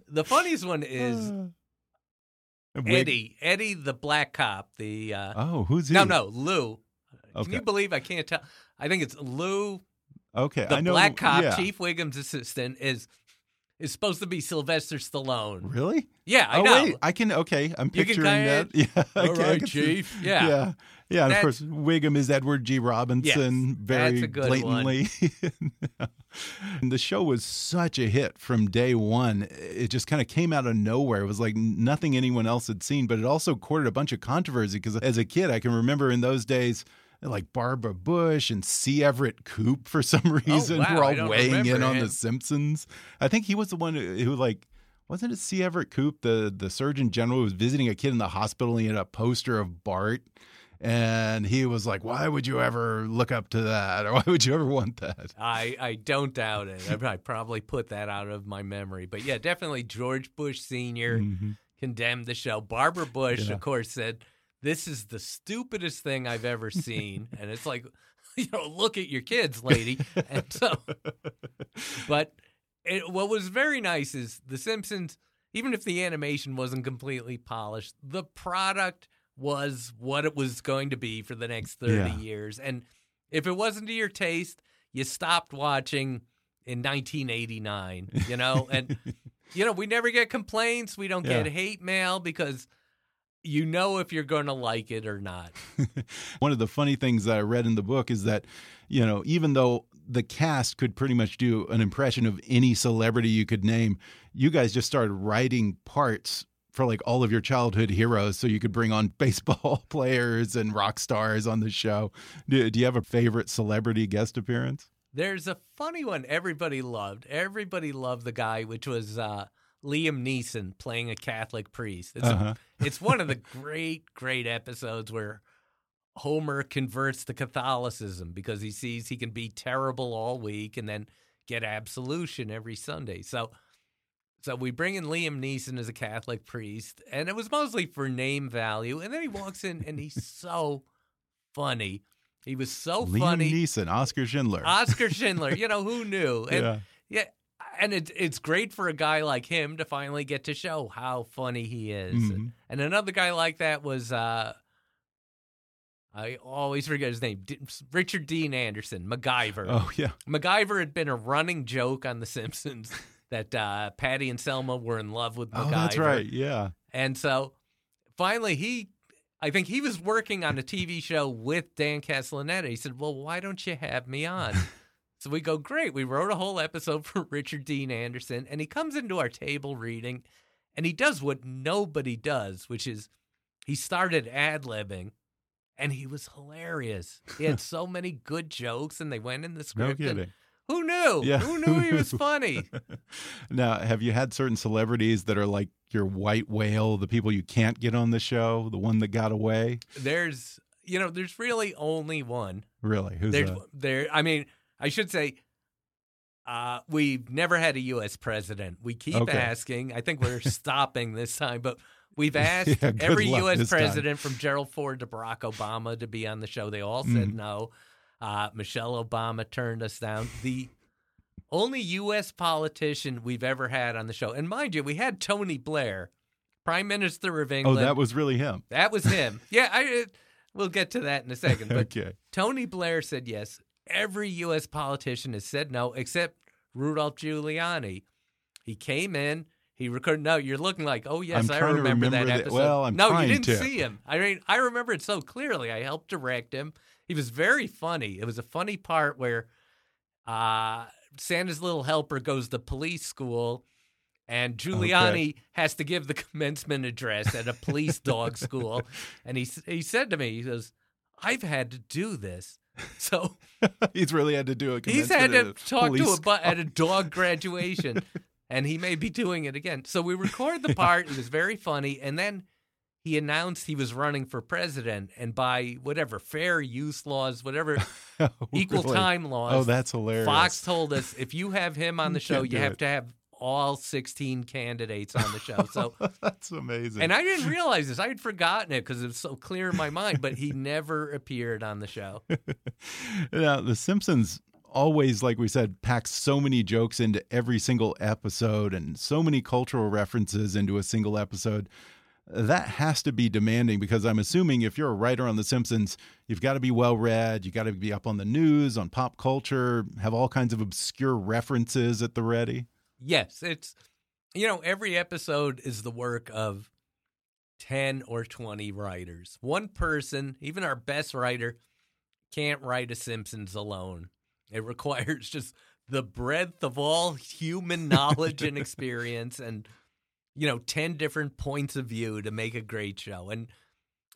D: the funniest one is *sighs* Eddie, Eddie the black cop. The uh,
C: Oh, who's he?
D: no, no, Lou. Can you believe I can't tell? I think it's Lou,
C: Okay.
D: the
C: I know,
D: black cop,
C: yeah.
D: Chief Wiggum's assistant, is is supposed to be Sylvester Stallone.
C: Really?
D: Yeah, I
C: oh
D: know.
C: wait, I can. Okay, I'm picturing that. *laughs* Yeah.
D: All
C: okay,
D: right, Chief. Yeah.
C: Yeah. Yeah. And of course, Wiggum is Edward G. Robinson.
D: Yes,
C: very
D: that's a good one.
C: blatantly. *laughs* and the show was such a hit from day one. It just kind of came out of nowhere. It was like nothing anyone else had seen, but it also courted a bunch of controversy because as a kid, I can remember in those days. Like Barbara Bush and C. Everett Koop for *laughs* some reason
D: Oh, wow,
C: were all weighing in
D: remember
C: on. The Simpsons. I think he was the one who, who like wasn't it C. Everett Koop, the the Surgeon General, who was visiting a kid in the hospital? And he had a poster of Bart, and he was like, "Why would you ever look up to that, or *laughs* why would you ever want that?"
D: I, I don't doubt it. I, probably put that out of my memory. But yeah, definitely George Bush Sr.
C: Mhm.
D: condemned the show. Barbara Bush,
C: Yeah.
D: of course, said, This is the stupidest thing I've ever seen. *laughs* and it's like, *laughs* you know, look at your kids, lady. *laughs* and so, but it, what was very nice is The Simpsons, even if the animation wasn't completely polished, the product was what it was going to be for the next 30
C: Yeah.
D: years. And if it wasn't to your taste, you stopped watching in 1989, you know? And, you know, we never get complaints. We don't get hate mail because you know if you're going to like it or not. *laughs*
C: One of the funny things that I read in the book is that, you know, even though the cast could pretty much do an impression of any celebrity you could name, you guys just started writing parts for like all of your childhood heroes so you could bring on *laughs* baseball *laughs* players and rock stars on the show. Do, do you have a favorite celebrity guest appearance?
D: There's a funny one everybody loved. Everybody loved the guy, which was uh, Liam Neeson playing a Catholic priest. It's,
C: Uh-huh.
D: it's one of the *laughs* great, great episodes where Homer converts to Catholicism because he sees he can be terrible all week and then get absolution every Sunday. So, so we bring in Liam Neeson as a Catholic priest, and it was mostly for name value. And then he walks in and he's *laughs* so funny. He was so
C: Liam
D: funny.
C: Liam Neeson, Oskar Schindler.
D: Oscar *laughs* Schindler, you know who knew? And
C: yeah.
D: yeah, and it's it's great for a guy like him to finally get to show how funny he is.
C: Mhm.
D: And another guy like that was uh I always forget his name. D- Richard Dean Anderson, MacGyver.
C: Oh, yeah.
D: MacGyver had been a running joke on The Simpsons *laughs* that uh, Patty and Selma were in love with MacGyver.
C: Oh, that's right. Yeah.
D: And so finally he I think he was working on a TV show with Dan Castellaneta. He said, Well, why don't you have me on? *laughs* so we go, Great. We wrote a whole episode for *laughs* Richard Dean Anderson, and he comes into our table reading and he does what nobody does, which is he started ad libbing. And he was hilarious. He had *laughs* so many good jokes, and they went in the
C: No
D: script. and
C: kidding.
D: who knew? *laughs*
C: Yeah.
D: Who knew he was funny?
C: now, have you had certain celebrities that are like your white whale, the people you can't get on the show, the one that got away?
D: There's, you know, there's really only one.
C: Really? Who's
D: There's
C: that?
D: there. I mean, I should say, uh, we've never had a U.S. president. We keep
C: Okay.
D: asking. I think we're *laughs* stopping this time, but we've *laughs* asked
C: Yeah,
D: every U.S.
C: this time.
D: president from Gerald Ford to Barack Obama to be on the show. They all said
C: Mhm.
D: no. Uh, Michelle Obama turned us down. The only U.S. politician we've ever had on the show, and mind you, we had Tony Blair, Prime Minister of England.
C: Oh, that was really him.
D: that was him. yeah, I. We'll get to that in a second. But *laughs*
C: okay.
D: Tony Blair said yes. Every U.S. politician has said no, except Rudolph Giuliani. He came in. He recorded. No, you're looking like, oh yes, I
C: to
D: remember, that
C: remember the-
D: episode.
C: well, I'm
D: no, you didn't
C: to.
D: see him. I mean, I remember it so clearly. I helped direct him. He was very funny. It was a funny part where uh, Santa's little helper goes to police school. And Giuliani has to give the commencement address at a police dog school, *laughs* and he he said to me, he says, "I've had to do this, *laughs* so *laughs*
C: He's really had to do a
D: He's had to talk to a bu- at a dog *laughs* graduation, and he may be doing it again. So we record the part. It was very funny, and then he announced he was running for president, and by whatever fair use laws, whatever
C: Oh,
D: equal
C: really?
D: time laws,
C: Oh, that's hilarious.
D: Fox told us if you have him on the show,
C: can't
D: you have
C: it.
D: to have all 16 candidates on the show. So. *laughs*
C: that's amazing.
D: And I didn't realize this. I had forgotten it because it was so clear in my mind, but he *laughs* never appeared on the show. *laughs*
C: now, The Simpsons always, like we said, packs so many jokes into every single episode and so many cultural references into a single episode. That has to be demanding because I'm assuming if you're a writer on The Simpsons, you've got to be well read, you've got to be up on the news, on pop culture, have all kinds of obscure references at the ready.
D: Yes, it's you know every episode is the work of ten or twenty writers. One person, even our best writer, can't write a Simpsons alone. It *laughs* requires just the breadth of all human knowledge and *laughs* experience, and you know ten different points of view to make a great show. And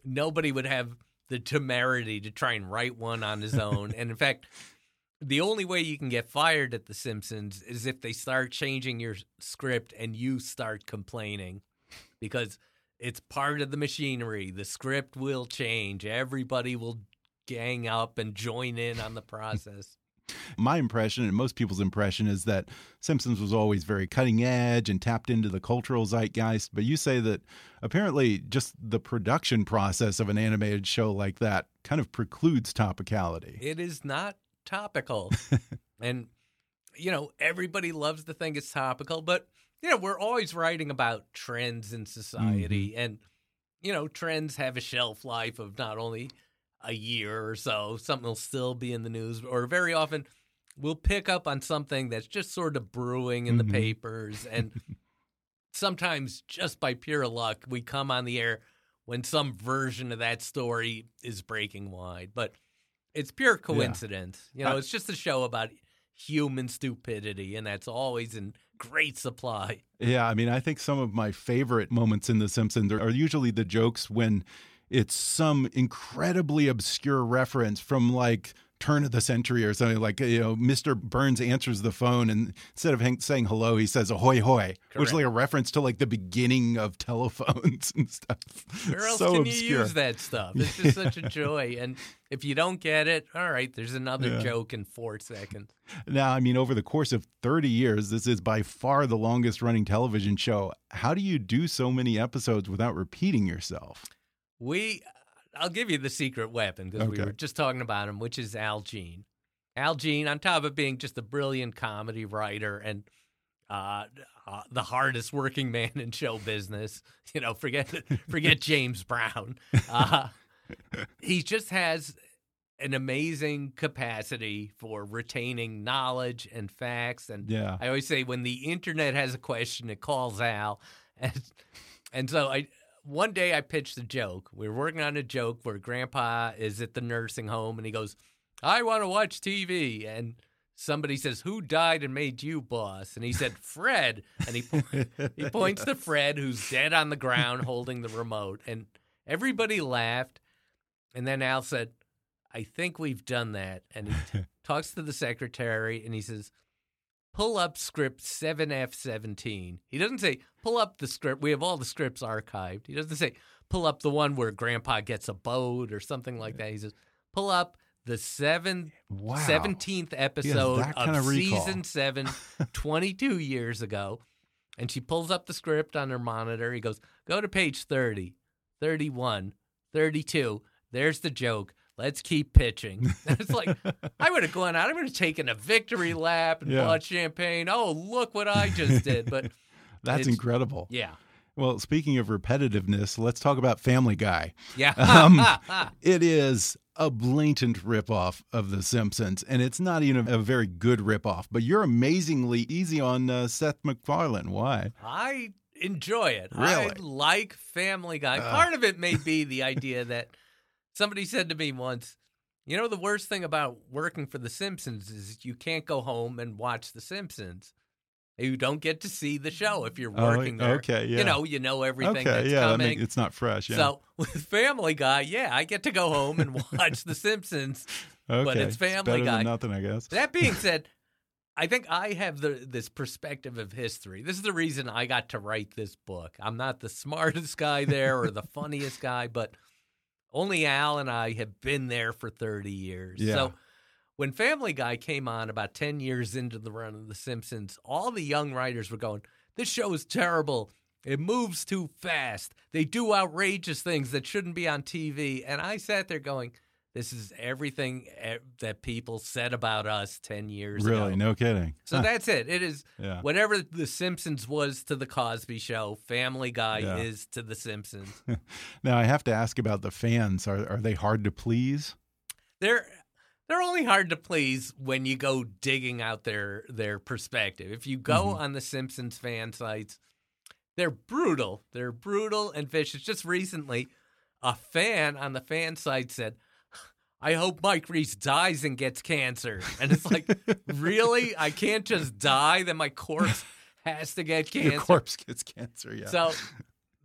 D: nobody would have the temerity to try and write one on his own. and in fact, the only way you can get fired at The Simpsons is if they start changing your script and you start complaining because it's part of the machinery. The script will change. Everybody will gang up and join in on the process. *laughs*
C: My impression, and most people's impression, is that Simpsons was always very cutting edge and tapped into the cultural zeitgeist. But you say that apparently just the production process of an animated show like that kind of precludes topicality.
D: It is not topical. *laughs* and, you know, everybody loves to think it's topical, but, you know, we're always writing about trends in society.
C: Mm-hmm.
D: And, you know, trends have a shelf life of not only a year or so, something will still be in the news, or very often we'll pick up on something that's just sort of brewing in
C: Mhm.
D: the papers. And *laughs* sometimes, just by pure luck, we come on the air when some version of that story is breaking wide. But it's pure coincidence. You know,
C: Uh,
D: it's just a show about human stupidity, and that's always in great supply.
C: Yeah, I mean, I think some of my favorite moments in The Simpsons are usually the jokes when it's some incredibly obscure reference from like turn of the century or something like you know Mr. Burns answers the phone and instead of saying hello he says ahoy hoy which is like a reference to like the beginning of telephones *laughs* and stuff
D: Where else
C: so
D: can
C: obscure.
D: you use that stuff? It's just such a *laughs* joy. And if you don't get it, all right, there's another
C: Yeah.
D: joke in four seconds.
C: now I mean over the course of 30 years this is by far the longest running television show how do you do so many episodes without repeating yourself
D: We, I'll give you the secret weapon because we were just talking about him, which is Al Jean. Al Jean, on top of being just a brilliant comedy writer and uh, uh, the hardest working man in show business, *laughs* you know, forget forget *laughs* James Brown. *laughs* Uh, he just has an amazing capacity for retaining knowledge and facts and
C: yeah
D: I always say when the internet has a question, it calls Al. And, and so I one day I pitched a joke. We were working on a joke where grandpa is at the nursing home and he goes, I want to watch TV. And somebody says, Who died and made you boss? And he said, *laughs* Fred. And he, po- he *laughs* points to Fred, who's dead on the ground holding the remote. And everybody laughed. And then Al said, I think we've done that. And he *laughs* talks to the secretary and he says, pull up script 7F17. He doesn't say, pull up the script. We have all the scripts archived. He doesn't say, pull up the one where grandpa gets a boat or something like that. He says, pull up the seven,
C: Wow.
D: 17th episode of,
C: of
D: season 7, *laughs* 22 years ago. And she pulls up the script on her monitor. He goes, go to page 30, 31, 32. There's the joke. Let's keep pitching. *laughs* It's like, I would have gone out. I would have taken a victory lap and
C: Yeah.
D: bought champagne. Oh, look what I just did. But *laughs*
C: That's incredible.
D: yeah.
C: Well, speaking of repetitiveness, let's talk about Family Guy.
D: Yeah. *laughs*
C: Um, It is a blatant ripoff of The Simpsons, and it's not even a very good ripoff, but you're amazingly easy on uh, Seth MacFarlane. Why?
D: I enjoy it. I like Family Guy.
C: Ugh.
D: Part of it may be the idea that somebody said to me once, you know, the worst thing about working for The Simpsons is you can't go home and watch The Simpsons. You don't get to see the show if you're
C: Oh,
D: working there.
C: okay, yeah.
D: You know, you know everything
C: okay,
D: that's
C: yeah, that
D: coming.
C: make, it's not fresh. Yeah.
D: So *laughs* with Family Guy, yeah, I get to go home and watch The Simpsons.
C: okay.
D: but it's Family
C: better
D: Guy.
C: Than nothing, I guess.
D: That being *laughs* said, I think I have the this perspective of history. This is the reason I got to write this book. I'm not the smartest guy there or the funniest guy, but only Al and I have been there for 30 years.
C: Yeah.
D: So when Family Guy came on about 10 years into the run of The Simpsons, all the young writers were going, This show is terrible. It moves too fast. They do outrageous things that shouldn't be on TV. And I sat there going, This is everything eh, that people said about us 10 years ago.
C: really, no kidding.
D: So
C: Huh.
D: that's it. It is
C: Yeah.
D: whatever The Simpsons was to The Cosby Show, Family Guy
C: Yeah.
D: is to The Simpsons. *laughs*
C: Now I have to ask about the fans. Are are they hard to please?
D: they're they're only hard to please when you go digging out their their perspective. If you go
C: Mhm.
D: on the Simpsons fan sites, they're brutal. They're brutal and vicious. Just recently, a fan on the fan site said, I hope Mike Reiss dies and gets cancer. And it's like, *laughs* really? I can't just die, then my corpse has to get cancer.
C: Your corpse gets cancer. Yeah.
D: So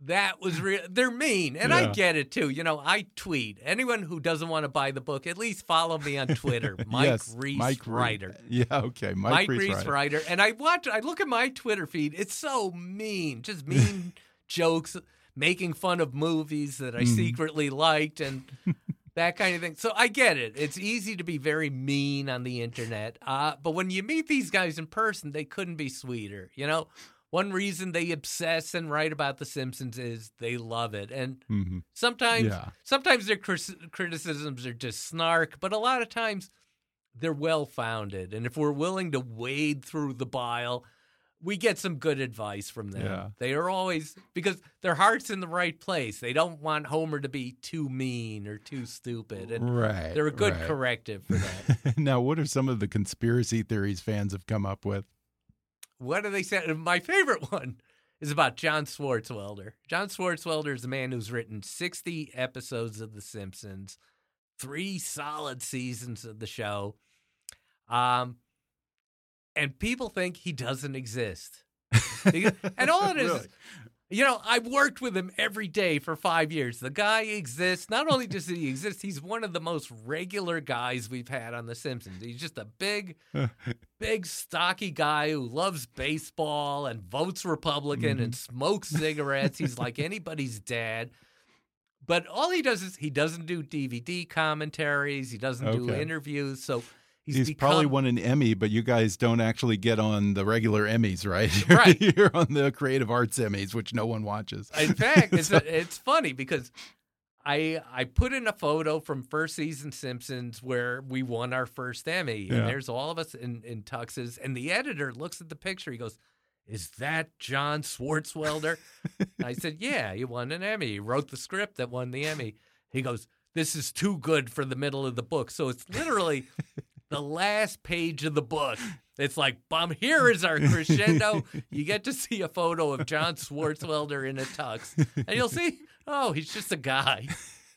D: that was real. They're mean, and I get it too. You know, I tweet. Anyone who doesn't want to buy the book, at least follow me on Twitter, *laughs* Mike
C: yes,
D: Reiss
C: Mike Re-
D: Writer.
C: Yeah. Okay. Mike,
D: Mike,
C: Reiss,
D: Reiss
C: Writer.
D: And I watch. I look at my Twitter feed. It's so mean, just *laughs* mean jokes, making fun of movies that I
C: Mhm.
D: secretly liked, and that kind of thing. So I get it. It's easy to be very mean on the internet, uh, but when you meet these guys in person, they couldn't be sweeter. You know, one reason they obsess and write about The Simpsons is they love it, and
C: Mhm.
D: sometimes
C: Yeah.
D: sometimes their cris- criticisms are just snark, but a lot of times they're well founded. And if we're willing to wade through the bile, we get some good advice from them.
C: Yeah.
D: They are always because their heart's in the right place. They don't want Homer to be too mean or too stupid. And
C: Right.
D: they're a good
C: right.
D: corrective for that. *laughs*
C: now, what are some of the conspiracy theories fans have come up with?
D: what do they say? My favorite *laughs* one is about John Swartzwelder. John Swartzwelder is a man who's written 60 episodes of The Simpsons, three solid seasons of the show. Um, and people think he doesn't exist. *laughs* and all it is,
C: Really?
D: you know, I've worked with him every day for five years. The guy exists. Not only does he exist, he's one of the most regular guys we've had on The Simpsons. He's just a big, *laughs* big, stocky guy who loves baseball and votes Republican mm-hmm. and smokes cigarettes. He's like anybody's dad. But all he does is he doesn't do DVD commentaries. He doesn't do interviews. So he's,
C: He's,
D: become,
C: probably won an Emmy, but you guys don't actually get on the regular Emmys, right? *laughs*
D: Right.
C: You're on the Creative Arts Emmys, which no one watches.
D: In fact, it's *laughs*
C: So-
D: it's funny because I I put in a photo from first season Simpsons where we won our first Emmy,
C: Yeah.
D: and there's all of us in in tuxes, and the editor looks at the picture. He goes, "Is that John Swartzwelder?" I said, "Yeah, he won an Emmy. He wrote the script that won the Emmy." He goes, "This is too good for the middle of the book." So it's literally the last page of the book. It's like, "Bum, here is our crescendo." You get to see a photo of John Swartzwelder in a tux, and you'll see, oh, he's just a guy.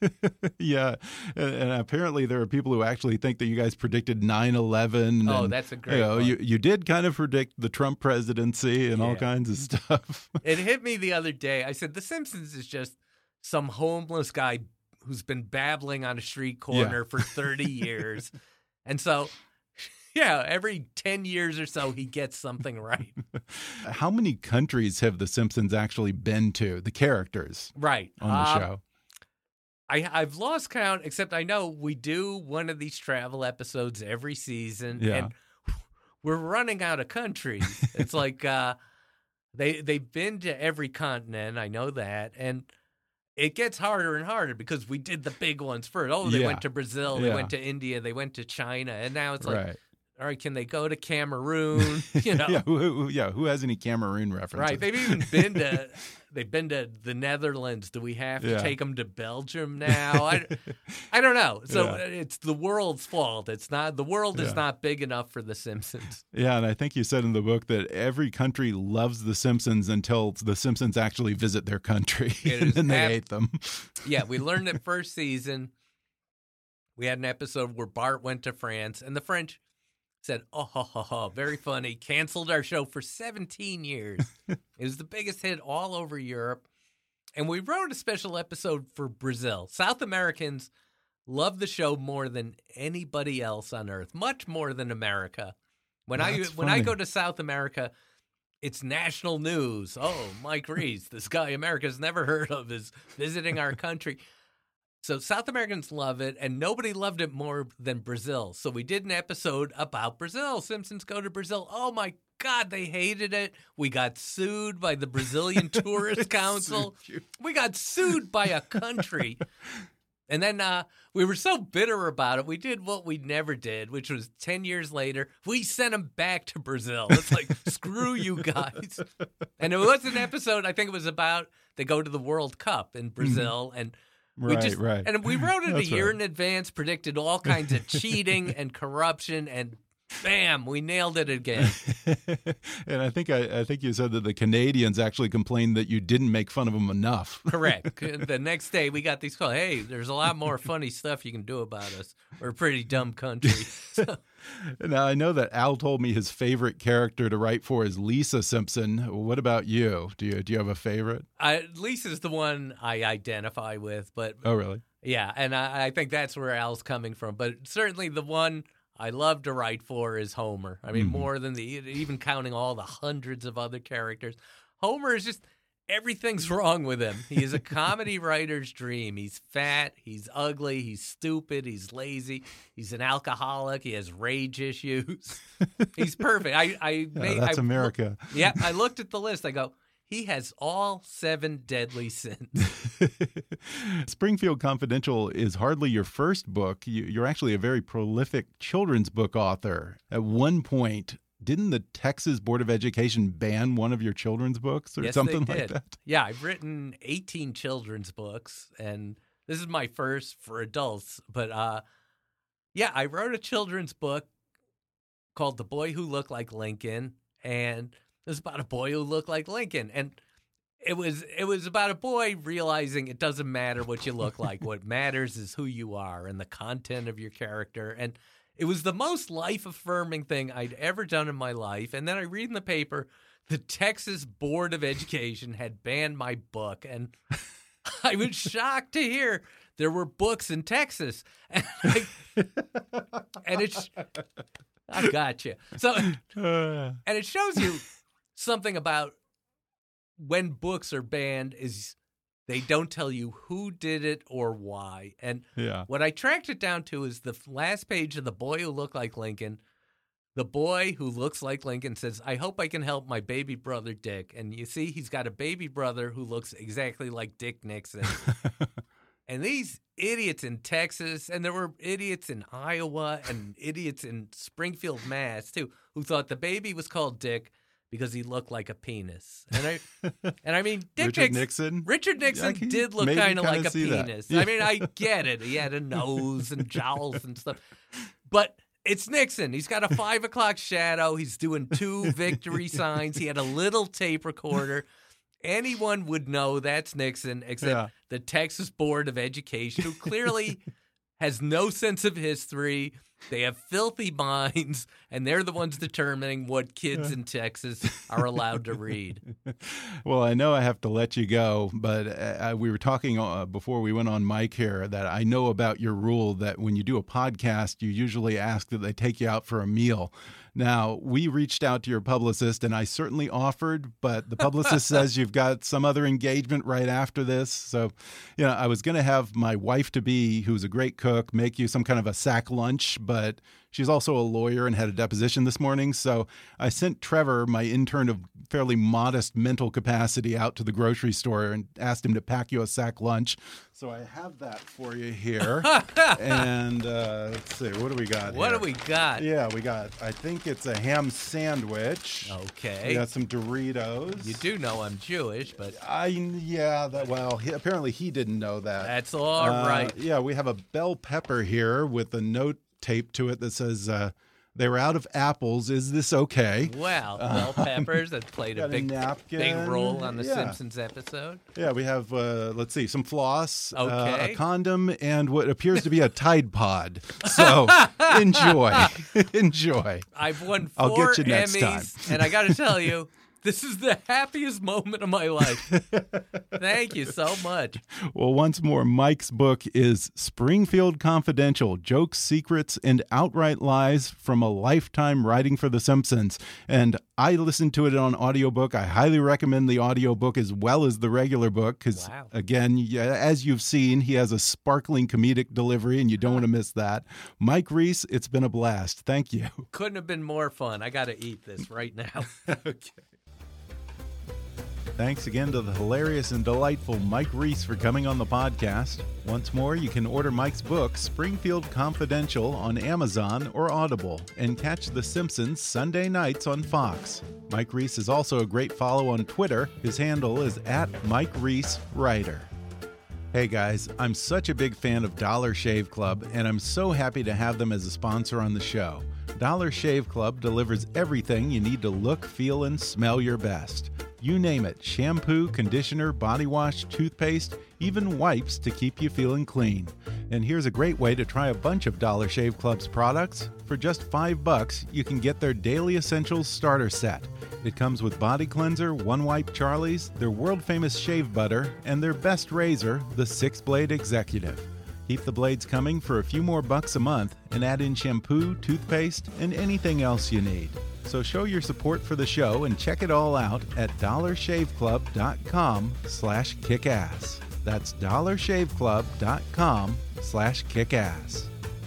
D: *laughs*
C: yeah. And, apparently there are people who actually think that you guys predicted 9-11.
D: Oh,
C: and,
D: that's a great
C: you, know, you you did kind of predict the Trump presidency and all kinds of stuff. *laughs*
D: It hit me the other day. I said, The Simpsons is just some homeless guy who's been babbling on a street corner for 30 years. *laughs* And so, *laughs* yeah, every 10 years or so, he gets something right. *laughs*
C: How many countries have the Simpsons actually been to, the characters
D: Right.
C: on the
D: Um,
C: show?
D: I, I've lost count, except I know we do one of these travel episodes every season,
C: Yeah.
D: and *laughs* we're running out of countries. it's like uh, they they've been to every continent. I know that, and it gets harder and harder because we did the big ones first. Oh, they
C: Yeah.
D: went to Brazil, they
C: Yeah.
D: went to India, they went to China, and now it's like,
C: right.
D: All right, can they go to Cameroon? *laughs* You know,
C: yeah, who, who- yeah, who has any Cameroon references?
D: Right. They've even been to *laughs* they've been to the Netherlands. Do we have to
C: Yeah.
D: take them to Belgium now? I, *laughs* I don't know. So
C: Yeah.
D: Uh, it's the world's fault. It's not the world is not big enough for the Simpsons.
C: Yeah, and I think you said in the book that every country loves the Simpsons until the Simpsons actually visit their country, and then they hate them.
D: Yeah, we learned it first season. We had an episode where Bart went to France and the French said, "Oh, ho, ho, ho, very funny." Canceled our show for 17 years. *laughs* it was the biggest hit all over Europe. And we wrote a special episode for Brazil. South Americans love the show more than anybody else on earth, much more than America. When I
C: That's
D: when I go to South America, it's national news. Oh, Mike Reiss, this guy America's never heard of, is visiting our country. So South Americans love it, and nobody loved it more than Brazil. So we did an episode about Brazil. Simpsons go to Brazil. Oh my God, they hated it. We got sued by the Brazilian *laughs* Tourist Council. We got sued by a country. *laughs* And then uh, we were so bitter about it, we did what we never did, which was 10 years later, we sent them back to Brazil. It's like, *laughs* screw you guys. And it was an episode, I think it was about they go to the World Cup in Brazil. And We
C: Right,
D: just,
C: right.
D: And we wrote it *laughs* a year
C: right.
D: in advance, predicted all kinds of cheating and corruption, and bam, we nailed it again. *laughs*
C: and I think I, I think you said that the Canadians actually complained that you didn't make fun of them enough. *laughs*
D: Correct. The next day, we got these calls. Hey, there's a lot more funny stuff you can do about us. We're a pretty dumb country. So, *laughs*
C: now I know that Al told me his favorite character to write for is Lisa Simpson. What about you? Do you do you have a favorite?
D: I, Lisa's the one I identify with, but
C: Oh, really?
D: yeah, and I, I think that's where Al's coming from. But certainly the one I love to write for is Homer. I mean,
C: Mhm.
D: more than the even counting all the hundreds of other characters. Homer is just everything's wrong with him. He is a comedy *laughs* writer's dream. He's fat, he's ugly, he's stupid, he's lazy, he's an alcoholic, he has rage issues. *laughs* he's perfect. I I made
C: that's
D: I,
C: America.
D: Yeah, I *laughs* looked at the list. I go, he has all seven deadly sins. *laughs*
C: Springfield Confidential is hardly your first book. You, you're actually a very prolific children's book author. At one point, didn't the Texas Board of Education ban one of your children's books or
D: yes,
C: something like that?
D: Yeah, I've written 18 children's books, and this is my first for adults. But uh, yeah, I wrote a children's book called "The Boy Who Looked Like Lincoln," and it was about a boy who looked like Lincoln, and it was it was about a boy realizing it doesn't matter what you look like. what matters is who you are and the content of your character. And it was the most life affirming thing I'd ever done in my life. And then I read in the paper the Texas Board of Education had banned my book, and I was shocked to hear there were books in Texas. *laughs* And, I, and it's I got you. So *laughs* and it shows you something about when books are banned is they don't tell you who did it or why. And
C: yeah.
D: what I tracked it down to is the last page of the boy who looked like Lincoln. The boy who looks like Lincoln says, "I hope I can help my baby brother Dick." And you see, he's got a baby brother who looks exactly like Dick Nixon. *laughs* And these idiots in Texas, and there were idiots in Iowa and idiots in Springfield, Mass, too, who thought the baby was called Dick because he looked like a penis. And I, *laughs* and I mean, Dick
C: Richard
D: Nixon,
C: Nixon.
D: Richard Nixon
C: can
D: did look kind of like a penis.
C: Yeah.
D: I mean, I *laughs* get it. He had a nose and jowls and stuff, but. It's Nixon. He's got a five o'clock shadow. He's doing two *laughs* victory signs. He had a little tape recorder. Anyone would know that's Nixon, except
C: Yeah.
D: the Texas Board of Education, who clearly has no sense of history. They have filthy *laughs* minds, and they're the ones determining what kids in Texas are allowed to read. *laughs*
C: Well, I know I have to let you go, but uh, we were talking uh, before we went on mic here that I know about your rule that when you do a podcast, you usually ask that they take you out for a meal. Now, we reached out to your publicist, and I certainly offered, but the publicist *laughs* says you've got some other engagement right after this. So, you know, I was going to have my wife to be, who's a great cook, make you some kind of a sack lunch, but she's also a lawyer and had a deposition this morning. So I sent Trevor, my intern of fairly modest mental capacity, out to the grocery store and asked him to pack you a sack lunch. So I have that for you here. *laughs* and uh, let's see, what do we got?
D: What
C: here?
D: do we got?
C: Yeah, we got. I think it's a ham sandwich.
D: Okay.
C: We got some Doritos.
D: You do know I'm Jewish, but
C: I yeah. That well, he, apparently he didn't know that.
D: that's all
C: Uh,
D: right.
C: Yeah, we have a bell pepper here with a note taped to it that says uh, they were out of apples. Is this okay?
D: Well, bell *laughs* peppers that played a
C: got a
D: big, big role on the
C: Yeah.
D: Simpsons episode.
C: Yeah, we have uh, let's see, some floss, uh, a condom, and what appears to be a Tide Pod. So enjoy, *laughs* enjoy.
D: I've won
C: I'll
D: four
C: get you next
D: Emmys,
C: time.
D: and I got to tell you, *laughs* *laughs* this is the happiest moment of my life. *laughs* Thank you so much.
C: Well, once more, Mike's book is Springfield Confidential Jokes, Secrets, and Outright Lies from a Lifetime Writing for The Simpsons. And I listened to it on audiobook. I highly recommend the audiobook as well as the regular book because,
D: Wow.
C: again, yeah, as you've seen, he has a sparkling comedic delivery, and you don't want to miss that. Mike Reiss, it's been a blast. Thank you.
D: Couldn't have been more fun. I got to eat this right now. *laughs*
C: okay. Thanks again to the hilarious and delightful Mike Reiss for coming on the podcast. Once more, you can order Mike's book, Springfield Confidential, on Amazon or Audible, and catch The Simpsons Sunday nights on Fox. Mike Reiss is also a great follow on Twitter. His handle is at Mike Reiss Writer. Hey guys, I'm such a big fan of Dollar Shave Club, and I'm so happy to have them as a sponsor on the show. Dollar Shave Club delivers everything you need to look, feel, and smell your best. You name it shampoo, conditioner, body wash, toothpaste, even wipes to keep you feeling clean. And here's a great way to try a bunch of Dollar Shave Club's products. For just 5 bucks, you can get their Daily Essentials starter set. It comes with body cleanser, one wipe Charlie's, their world famous shave butter, and their best razor, the 6-blade Executive. Keep the blades coming for a few more bucks a month and add in shampoo, toothpaste, and anything else you need. So show your support for the show and check it all out at dollarshaveclub.com slash kickass. That's dollarshaveclub.com slash kickass.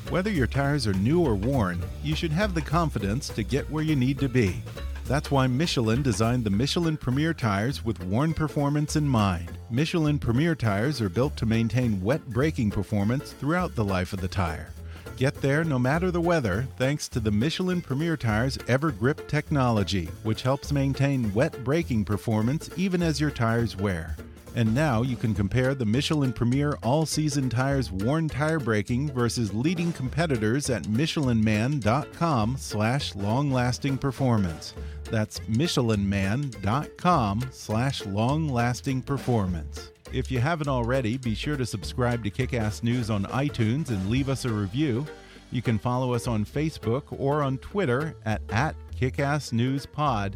C: Whether your tires are new or worn, you should have the confidence to get where you need to be. That's why Michelin designed the Michelin Premier tires with worn performance in mind. Michelin Premier tires are built to maintain wet braking performance throughout the life of the tire. Get there no matter the weather thanks to the Michelin Premier Tire's EverGrip technology, which helps maintain wet braking performance even as your tires wear. And now you can compare the Michelin Premier All Season Tires worn tire braking versus leading competitors at michelinman.com slash long-lasting performance. That's michelinman.com slash long-lasting performance. If you haven't already, be sure to subscribe to Kickass News on iTunes and leave us a review. You can follow us on Facebook or on Twitter at, at KickassNewsPod.